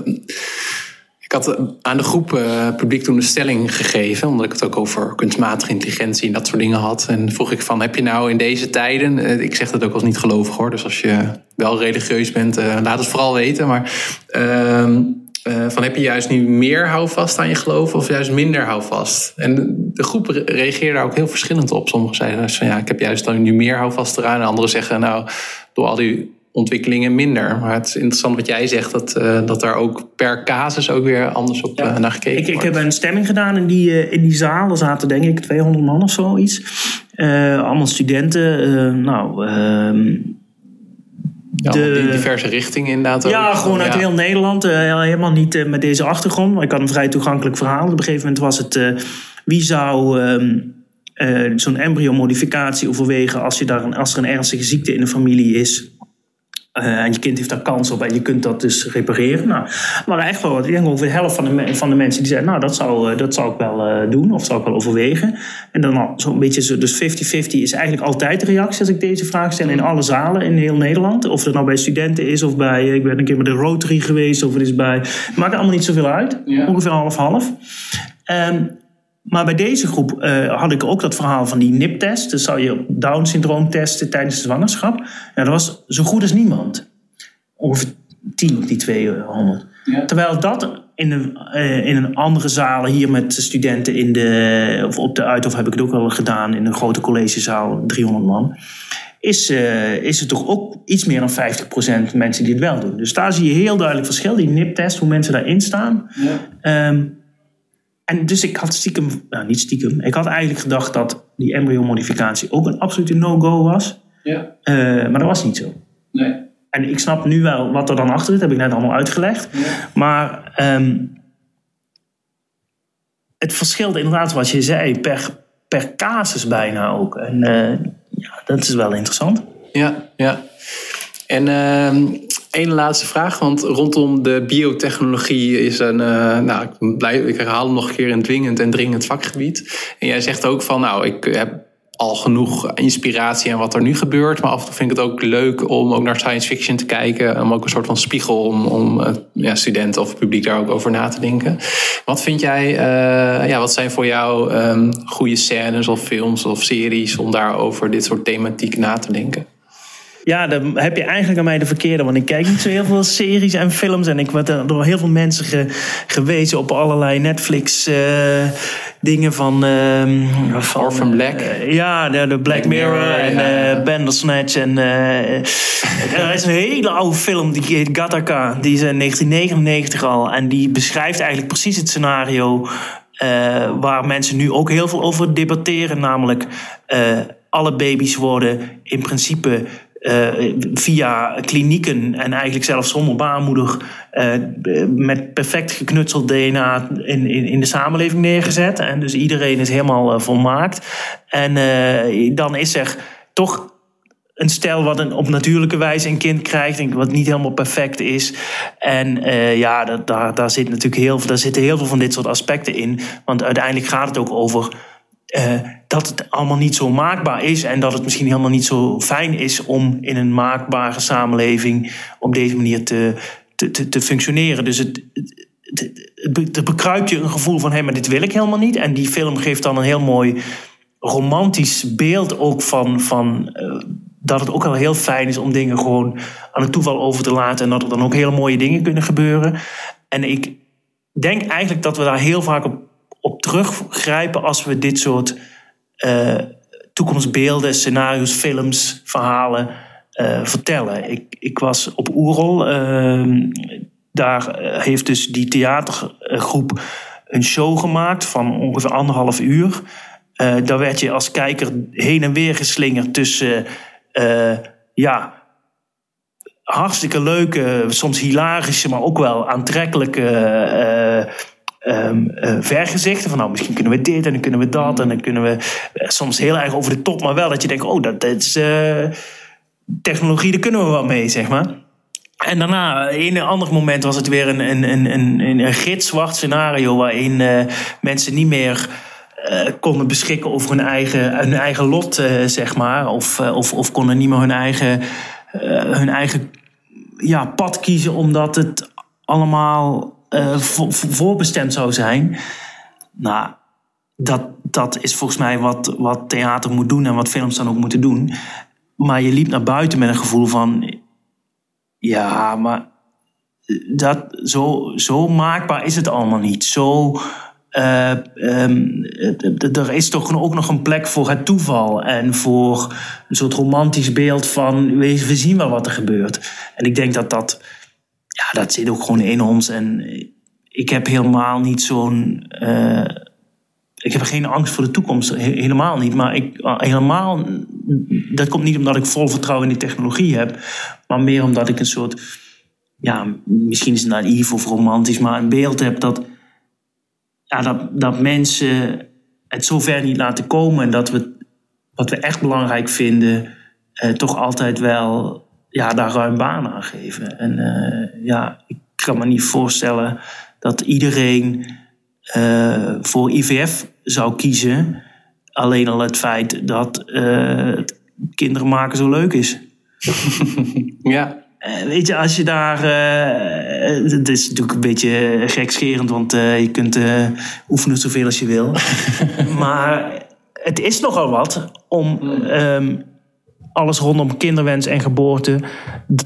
ik had aan de groep eh, publiek toen een stelling gegeven, omdat ik het ook over kunstmatige intelligentie en dat soort dingen had. En vroeg ik van, heb je nou in deze tijden, ik zeg dat ook als niet gelovig hoor, dus als je wel religieus bent, laat het vooral weten. Maar ehm, eh, van heb je juist nu meer houvast aan je geloof of juist minder houvast? En de- groep re- reageerde daar ook heel verschillend op. Sommigen zeiden dus van ja, ik heb juist dan nu meer houvast eraan. En anderen zeggen nou, door al die ontwikkelingen minder. Maar het is interessant wat jij zegt, dat, eh, dat daar ook per casus ook weer anders op Ja. eh, naar gekeken Ik, ik wordt. heb een stemming gedaan in die, eh, in die zaal. Er zaten denk ik 200 man of zoiets. Allemaal studenten. Nou, ehm, Ja, de- diverse richtingen inderdaad. Ja, ook. gewoon uit Ja. heel Nederland. helemaal niet met deze achtergrond. Maar ik had een vrij toegankelijk verhaal. Op een gegeven moment was het... wie zou ehm, eh, zo'n embryomodificatie overwegen... Als, je daar een, als er een ernstige ziekte in de familie is... eh, en je kind heeft daar kans op en je kunt dat dus repareren. Nou, waren echt wel wat. Ik denk ongeveer de helft van de, me- van de mensen die zeiden... nou, dat zou, eh, dat zou ik wel eh, doen of zou ik wel overwegen. En dan zo'n beetje zo... Dus 50-50 is eigenlijk altijd de reactie als ik deze vraag stel... in alle zalen in heel Nederland. Of het nou bij studenten is of bij... Ik ben een keer met de Rotary geweest of het is bij... Het maakt allemaal niet zoveel uit. Ja. Ongeveer half-half. Ehm, maar bij deze groep eh, had ik ook dat verhaal van die NIP-test. Dus zou je Down-syndroom testen tijdens de zwangerschap. Ja, dat was zo goed als niemand. Ongeveer 10 op die 200. Ja. Terwijl dat in een, eh, in een andere zaal hier met studenten in de, of op de Uithof heb ik het ook wel gedaan, in een grote collegezaal, 300 man. Is, eh, is het toch ook iets meer dan 50% mensen die het wel doen. Dus daar zie je heel duidelijk verschil. Die NIP-test, hoe mensen daarin staan. Ja. Ehm, en dus ik had stiekem, nou niet stiekem, ik had eigenlijk gedacht dat die embryo-modificatie ook een absolute no-go was. Ja. Eh, maar dat was niet zo. Nee. En ik snap nu wel wat er dan achter zit, heb ik net allemaal uitgelegd. Ja. Maar ehm, het verschilt inderdaad, wat je zei, per, per casus bijna ook. En eh, ja, dat is wel interessant. Ja, ja. En ehm één laatste vraag, want rondom de biotechnologie is een, eh, nou, ik, ben blij, ik herhaal hem nog een keer een dwingend en dringend vakgebied. En jij zegt ook van, nou, ik heb al genoeg inspiratie aan wat er nu gebeurt, maar af en toe vind ik het ook leuk om ook naar science fiction te kijken, om ook een soort van spiegel om, om eh, ja, studenten of publiek daar ook over na te denken. Wat vind jij, eh, ja, wat zijn voor jou ehm, goede scènes of films of series om daar over dit soort thematiek na te denken? Ja, dan heb je eigenlijk aan mij de verkeerde. Want ik kijk niet zo heel veel series en films. En ik word door heel veel mensen ge- gewezen op allerlei Netflix eh, dingen van... ehm, van Orphan Black. eh, ja, de, de Black, Mirror, Mirror, en ja. eh, Bandersnatch. En, er is een hele oude film, die heet Gattaca. Die is in 1999 al. En die beschrijft eigenlijk precies het scenario... waar mensen nu ook heel veel over debatteren. Namelijk, alle baby's worden in principe eh, via klinieken en eigenlijk zelfs zonder baarmoeder eh, met perfect geknutseld DNA in, in, in de samenleving neergezet. En dus iedereen is helemaal eh, volmaakt. En dan is er toch een stel wat een, op natuurlijke wijze een kind krijgt, wat niet helemaal perfect is. En ja, dat, daar, daar, zit natuurlijk heel, daar zitten heel veel van dit soort aspecten in. Want uiteindelijk gaat het ook over eh, dat het allemaal niet zo maakbaar is. En dat het misschien helemaal niet zo fijn is om in een maakbare samenleving op deze manier te, te, te, functioneren. Dus het, het bekruipt je een gevoel van hé, hey, maar dit wil ik helemaal niet. En die film geeft dan een heel mooi romantisch beeld ook van. van eh, dat het ook wel heel fijn is om dingen gewoon aan het toeval over te laten. En dat er dan ook hele mooie dingen kunnen gebeuren. En ik denk eigenlijk dat we daar heel vaak op, op teruggrijpen als we dit soort eh, toekomstbeelden, scenario's, films, verhalen vertellen. Ik, ik was op Oerol. Ehm, daar heeft dus die theatergroep een show gemaakt van ongeveer anderhalf uur. daar werd je als kijker heen en weer geslingerd tussen ja, hartstikke leuke, soms hilarische, maar ook wel aantrekkelijke um, vergezichten. Van nou, misschien kunnen we dit en dan kunnen we dat. En dan kunnen we eh, soms heel erg over de top, maar wel dat je denkt: oh, dat, is technologie, daar kunnen we wel mee, zeg maar. En daarna, een ander moment, was het weer een, een, een, een, een gitzwart scenario waarin mensen niet meer. konden beschikken over hun eigen, hun eigen lot, zeg maar. Of, of, of konden niet meer hun eigen, hun eigen ja, pad kiezen, omdat het allemaal uh, voorbestemd zou zijn. Nou, dat, dat is volgens mij wat, wat theater moet doen en wat films dan ook moeten doen. Maar je liep naar buiten met een gevoel van. Ja, maar dat, zo, zo maakbaar is het allemaal niet. Zo. Uh, um, er is toch ook nog een plek voor het toeval en voor een soort romantisch beeld van we, we zien wel wat er gebeurt. En ik denk dat dat ja, dat zit ook gewoon in ons. En ik heb helemaal niet zo'n. Uh, ik heb geen angst voor de toekomst, helemaal niet. Maar ik, ah, helemaal, dat komt niet omdat ik vol vertrouwen in die technologie heb, maar meer omdat ik een soort, ja, misschien is het naïef of romantisch, maar een beeld heb dat, ja, dat, dat mensen het zover niet laten komen en dat we wat we echt belangrijk vinden, eh, toch altijd wel ja, daar ruim baan aan geven. En uh, ja, ik kan me niet voorstellen dat iedereen uh, voor IVF zou kiezen. Alleen al het feit dat uh, kinderen maken zo leuk is. ja. Weet je, als je daar. Het is natuurlijk een beetje gekscherend, want je kunt oefenen zoveel als je wil. maar het is nogal wat om um, alles rondom kinderwens en geboorte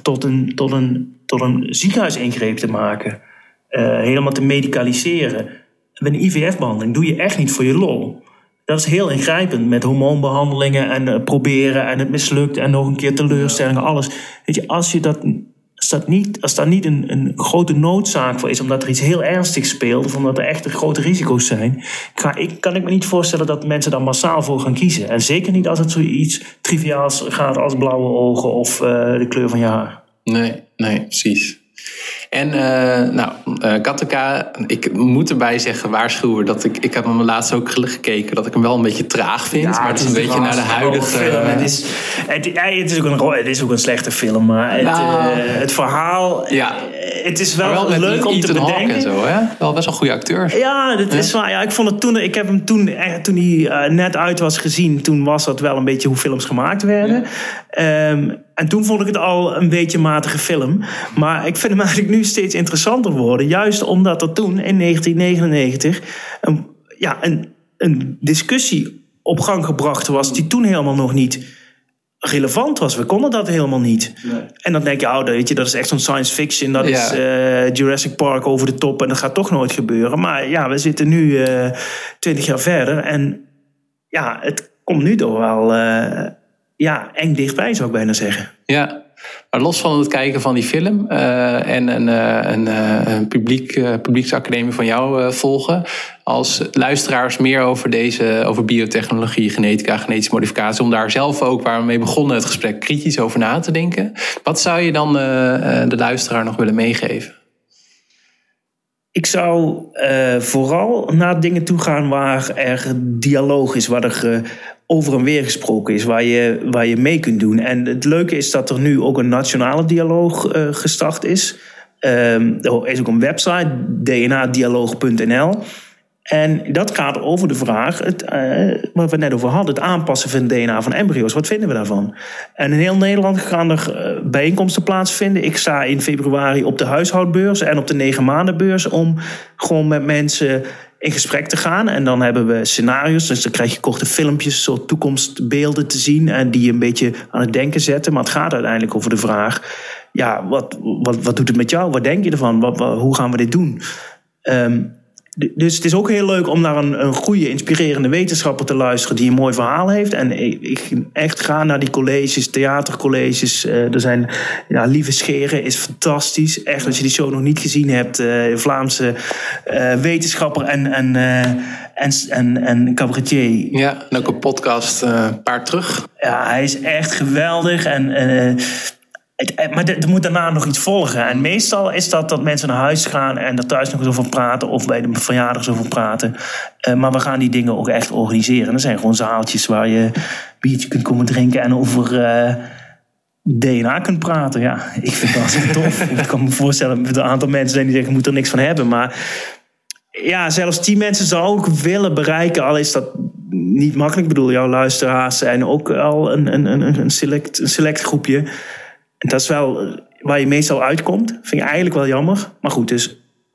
tot een, tot een, tot een ziekenhuisingreep te maken. Uh, helemaal te medicaliseren. Met een IVF-behandeling doe je echt niet voor je lol. Dat is heel ingrijpend met hormoonbehandelingen en uh, proberen en het mislukt en nog een keer teleurstellingen, alles. Weet je, als je dat als, dat niet, als daar niet een, een grote noodzaak voor is, omdat er iets heel ernstigs speelt, of omdat er echt grote risico's zijn, kan ik, kan ik me niet voorstellen dat mensen daar massaal voor gaan kiezen. En zeker niet als het zoiets triviaals gaat als blauwe ogen of uh, de kleur van je haar. Nee, nee, precies. En uh, nou, uh, Gattaca, ik moet erbij zeggen, waarschuwen dat ik, ik heb hem laatst ook gekeken, dat ik hem wel een beetje traag vind. maar het is een beetje naar de huidige. Het is, het, het, is ook een, het is ook een slechte film, maar het, nou, uh, het verhaal. Ja. Het is wel, wel leuk om te bedenken. En zo, hè? Wel best wel goede acteur. Ja, dat is waar. Ja, ik vond het toen. Ik heb hem toen, toen hij net uit was gezien, toen was dat wel een beetje hoe films gemaakt werden. Ja. Um, en toen vond ik het al een beetje matige film. Maar ik vind hem eigenlijk nu steeds interessanter worden. Juist omdat er toen in 1999 een, ja, een, een discussie op gang gebracht was. die toen helemaal nog niet relevant was. We konden dat helemaal niet. Nee. En dan denk je, oh, weet je, dat is echt zo'n science fiction. Dat is uh, Jurassic Park over de top en dat gaat toch nooit gebeuren. Maar ja, we zitten nu uh, twintig jaar verder. En ja, het komt nu toch wel. Uh, ja, eng dichtbij zou ik bijna zeggen. Ja, maar los van het kijken van die film uh, en een, uh, een, uh, een publiek, publieksacademie van jou volgen, als luisteraars meer over deze, over biotechnologie, genetica, genetische modificatie, om daar zelf ook, waar we mee begonnen het gesprek, kritisch over na te denken. Wat zou je dan de luisteraar nog willen meegeven? Ik zou vooral naar dingen toe gaan waar er dialoog is, waar er over en weer gesproken is, waar je, waar je mee kunt doen. En het leuke is dat er nu ook een nationale dialoog uh, gestart is. Um, er is ook een website, dnadialoog.nl. En dat gaat over de vraag, het, uh, waar we het net over hadden, het aanpassen van DNA van embryo's. Wat vinden we daarvan? En in heel Nederland gaan er uh, bijeenkomsten plaatsvinden. Ik sta in februari op de huishoudbeurs en op de negen maandenbeurs om gewoon met mensen in gesprek te gaan. En dan hebben we scenario's. Dus dan krijg je korte filmpjes, soort toekomstbeelden te zien. En die een beetje aan het denken zetten. Maar het gaat uiteindelijk over de vraag: ja, wat, wat, wat doet het met jou? Wat denk je ervan? Wat, hoe gaan we dit doen? Um, dus het is ook heel leuk om naar een, een goede, inspirerende wetenschapper te luisteren die een mooi verhaal heeft. En ik, ik echt ga naar die colleges, theatercolleges. Uh, er zijn ja, Lieve Scheren is fantastisch. Echt, als je die show nog niet gezien hebt, uh, Vlaamse uh, wetenschapper en, en, en, en, en cabaretier. Ja, en ook een podcast een paar terug. Ja, hij is echt geweldig. En het, maar er moet daarna nog iets volgen. En meestal is dat dat mensen naar huis gaan en er thuis nog eens over praten of bij de verjaardag over praten. Uh, maar we gaan die dingen ook echt organiseren. Er zijn gewoon zaaltjes waar je biertje kunt komen drinken en over uh, eh, DNA kunt praten. Ja, ik vind dat hartstikke tof. ik kan me voorstellen dat een aantal mensen zijn die zeggen: je moet er niks van hebben. Maar ja, zelfs die mensen zou ik willen bereiken, al is dat niet makkelijk. Ik bedoel, jouw luisteraars zijn ook al een, een, een, een, select, een select groepje. En dat is wel waar je meestal uitkomt. Vind ik eigenlijk wel jammer. Maar goed, dus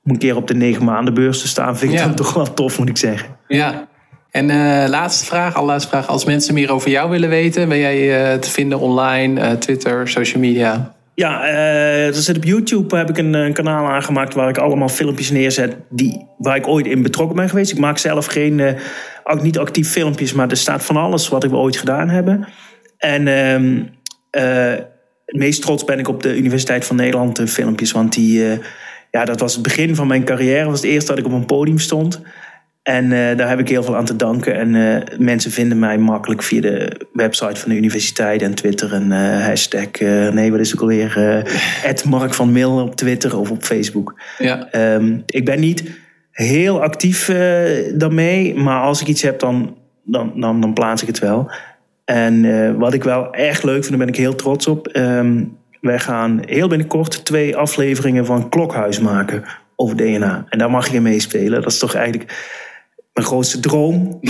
om een keer op de negen maanden beurs te staan, vind ik ja. dan toch wel tof, moet ik zeggen. Ja. En uh, laatste vraag, allerlaatste vraag. Als mensen meer over jou willen weten, ben jij uh, te vinden online, uh, Twitter, social media? Ja, uh, zit op YouTube heb ik een, een, kanaal aangemaakt waar ik allemaal filmpjes neerzet die, waar ik ooit in betrokken ben geweest. Ik maak zelf geen, ook niet actief filmpjes, maar er staat van alles wat we ooit gedaan hebben. En uh, het meest trots ben ik op de Universiteit van Nederland de filmpjes. Want die, uh, ja, dat was het begin van mijn carrière. Dat was het eerste dat ik op een podium stond. En uh, daar heb ik heel veel aan te danken. En uh, mensen vinden mij makkelijk via de website van de universiteit en Twitter. En hashtag, nee, wat is het alweer? Mark van Mil op Twitter of op Facebook. Ja. Um, ik ben niet heel actief daarmee. Maar als ik iets heb, dan, dan, dan, dan plaats ik het wel. En uh, wat ik wel echt leuk vind, daar ben ik heel trots op. Um, wij gaan heel binnenkort twee afleveringen van Klokhuis maken over DNA. En daar mag je meespelen. Dat is toch eigenlijk mijn grootste droom.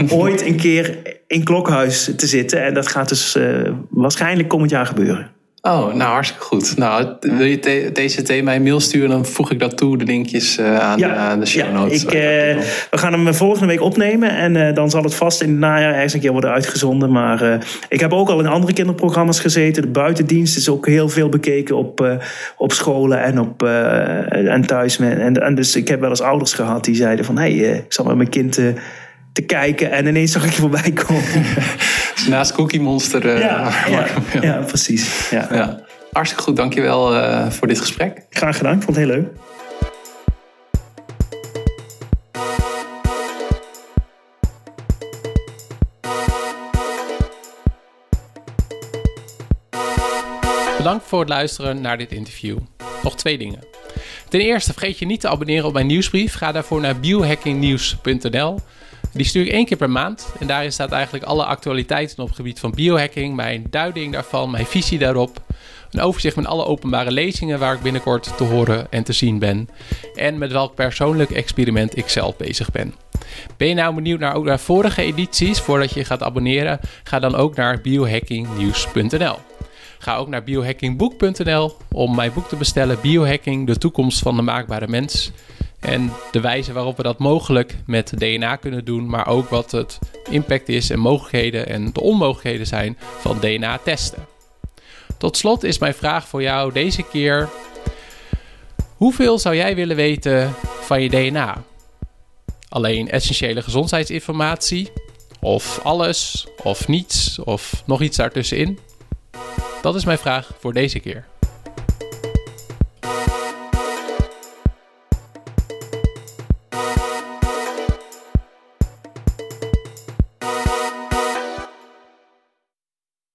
om ooit een keer in Klokhuis te zitten. En dat gaat dus uh, waarschijnlijk komend jaar gebeuren. Oh, nou hartstikke goed. Nou, wil je deze thema een mail sturen, dan voeg ik dat toe, de linkjes uh, aan, ja, de, aan, de show notes. Ja, ik, uh, we gaan hem volgende week opnemen en uh, dan zal het vast in het najaar ergens een keer worden uitgezonden. Maar ik heb ook al in andere kinderprogramma's gezeten. De buitendienst is ook heel veel bekeken op, op scholen en, op, en thuis. En, en dus ik heb wel eens ouders gehad die zeiden van, hé, hey, ik zal met mijn kind te kijken en ineens zag ik je voorbij komen. naast Cookie Monster. Uh, ja, ja, ja, precies. Ja. ja. Hartstikke goed, dankjewel uh, voor dit gesprek. Graag gedaan, ik vond het heel leuk. Bedankt voor het luisteren naar dit interview. Nog twee dingen. Ten eerste, vergeet je niet te abonneren op mijn nieuwsbrief. Ga daarvoor naar biohackingnieuws.nl. Die stuur ik één keer per maand. En daarin staat eigenlijk alle actualiteiten op het gebied van biohacking, mijn duiding daarvan, mijn visie daarop. Een overzicht met alle openbare lezingen waar ik binnenkort te horen en te zien ben. En met welk persoonlijk experiment ik zelf bezig ben. Ben je nou benieuwd naar, ook naar vorige edities? Voordat je gaat abonneren, ga dan ook naar biohackingnieuws.nl. Ga ook naar biohackingboek.nl om mijn boek te bestellen: Biohacking, de toekomst van de maakbare mens. En de wijze waarop we dat mogelijk met DNA kunnen doen, maar ook wat het impact is en mogelijkheden en de onmogelijkheden zijn van DNA testen. Tot slot is mijn vraag voor jou deze keer: hoeveel zou jij willen weten van je DNA? Alleen essentiële gezondheidsinformatie? Of alles? Of niets? Of nog iets daartussenin? Dat is mijn vraag voor deze keer.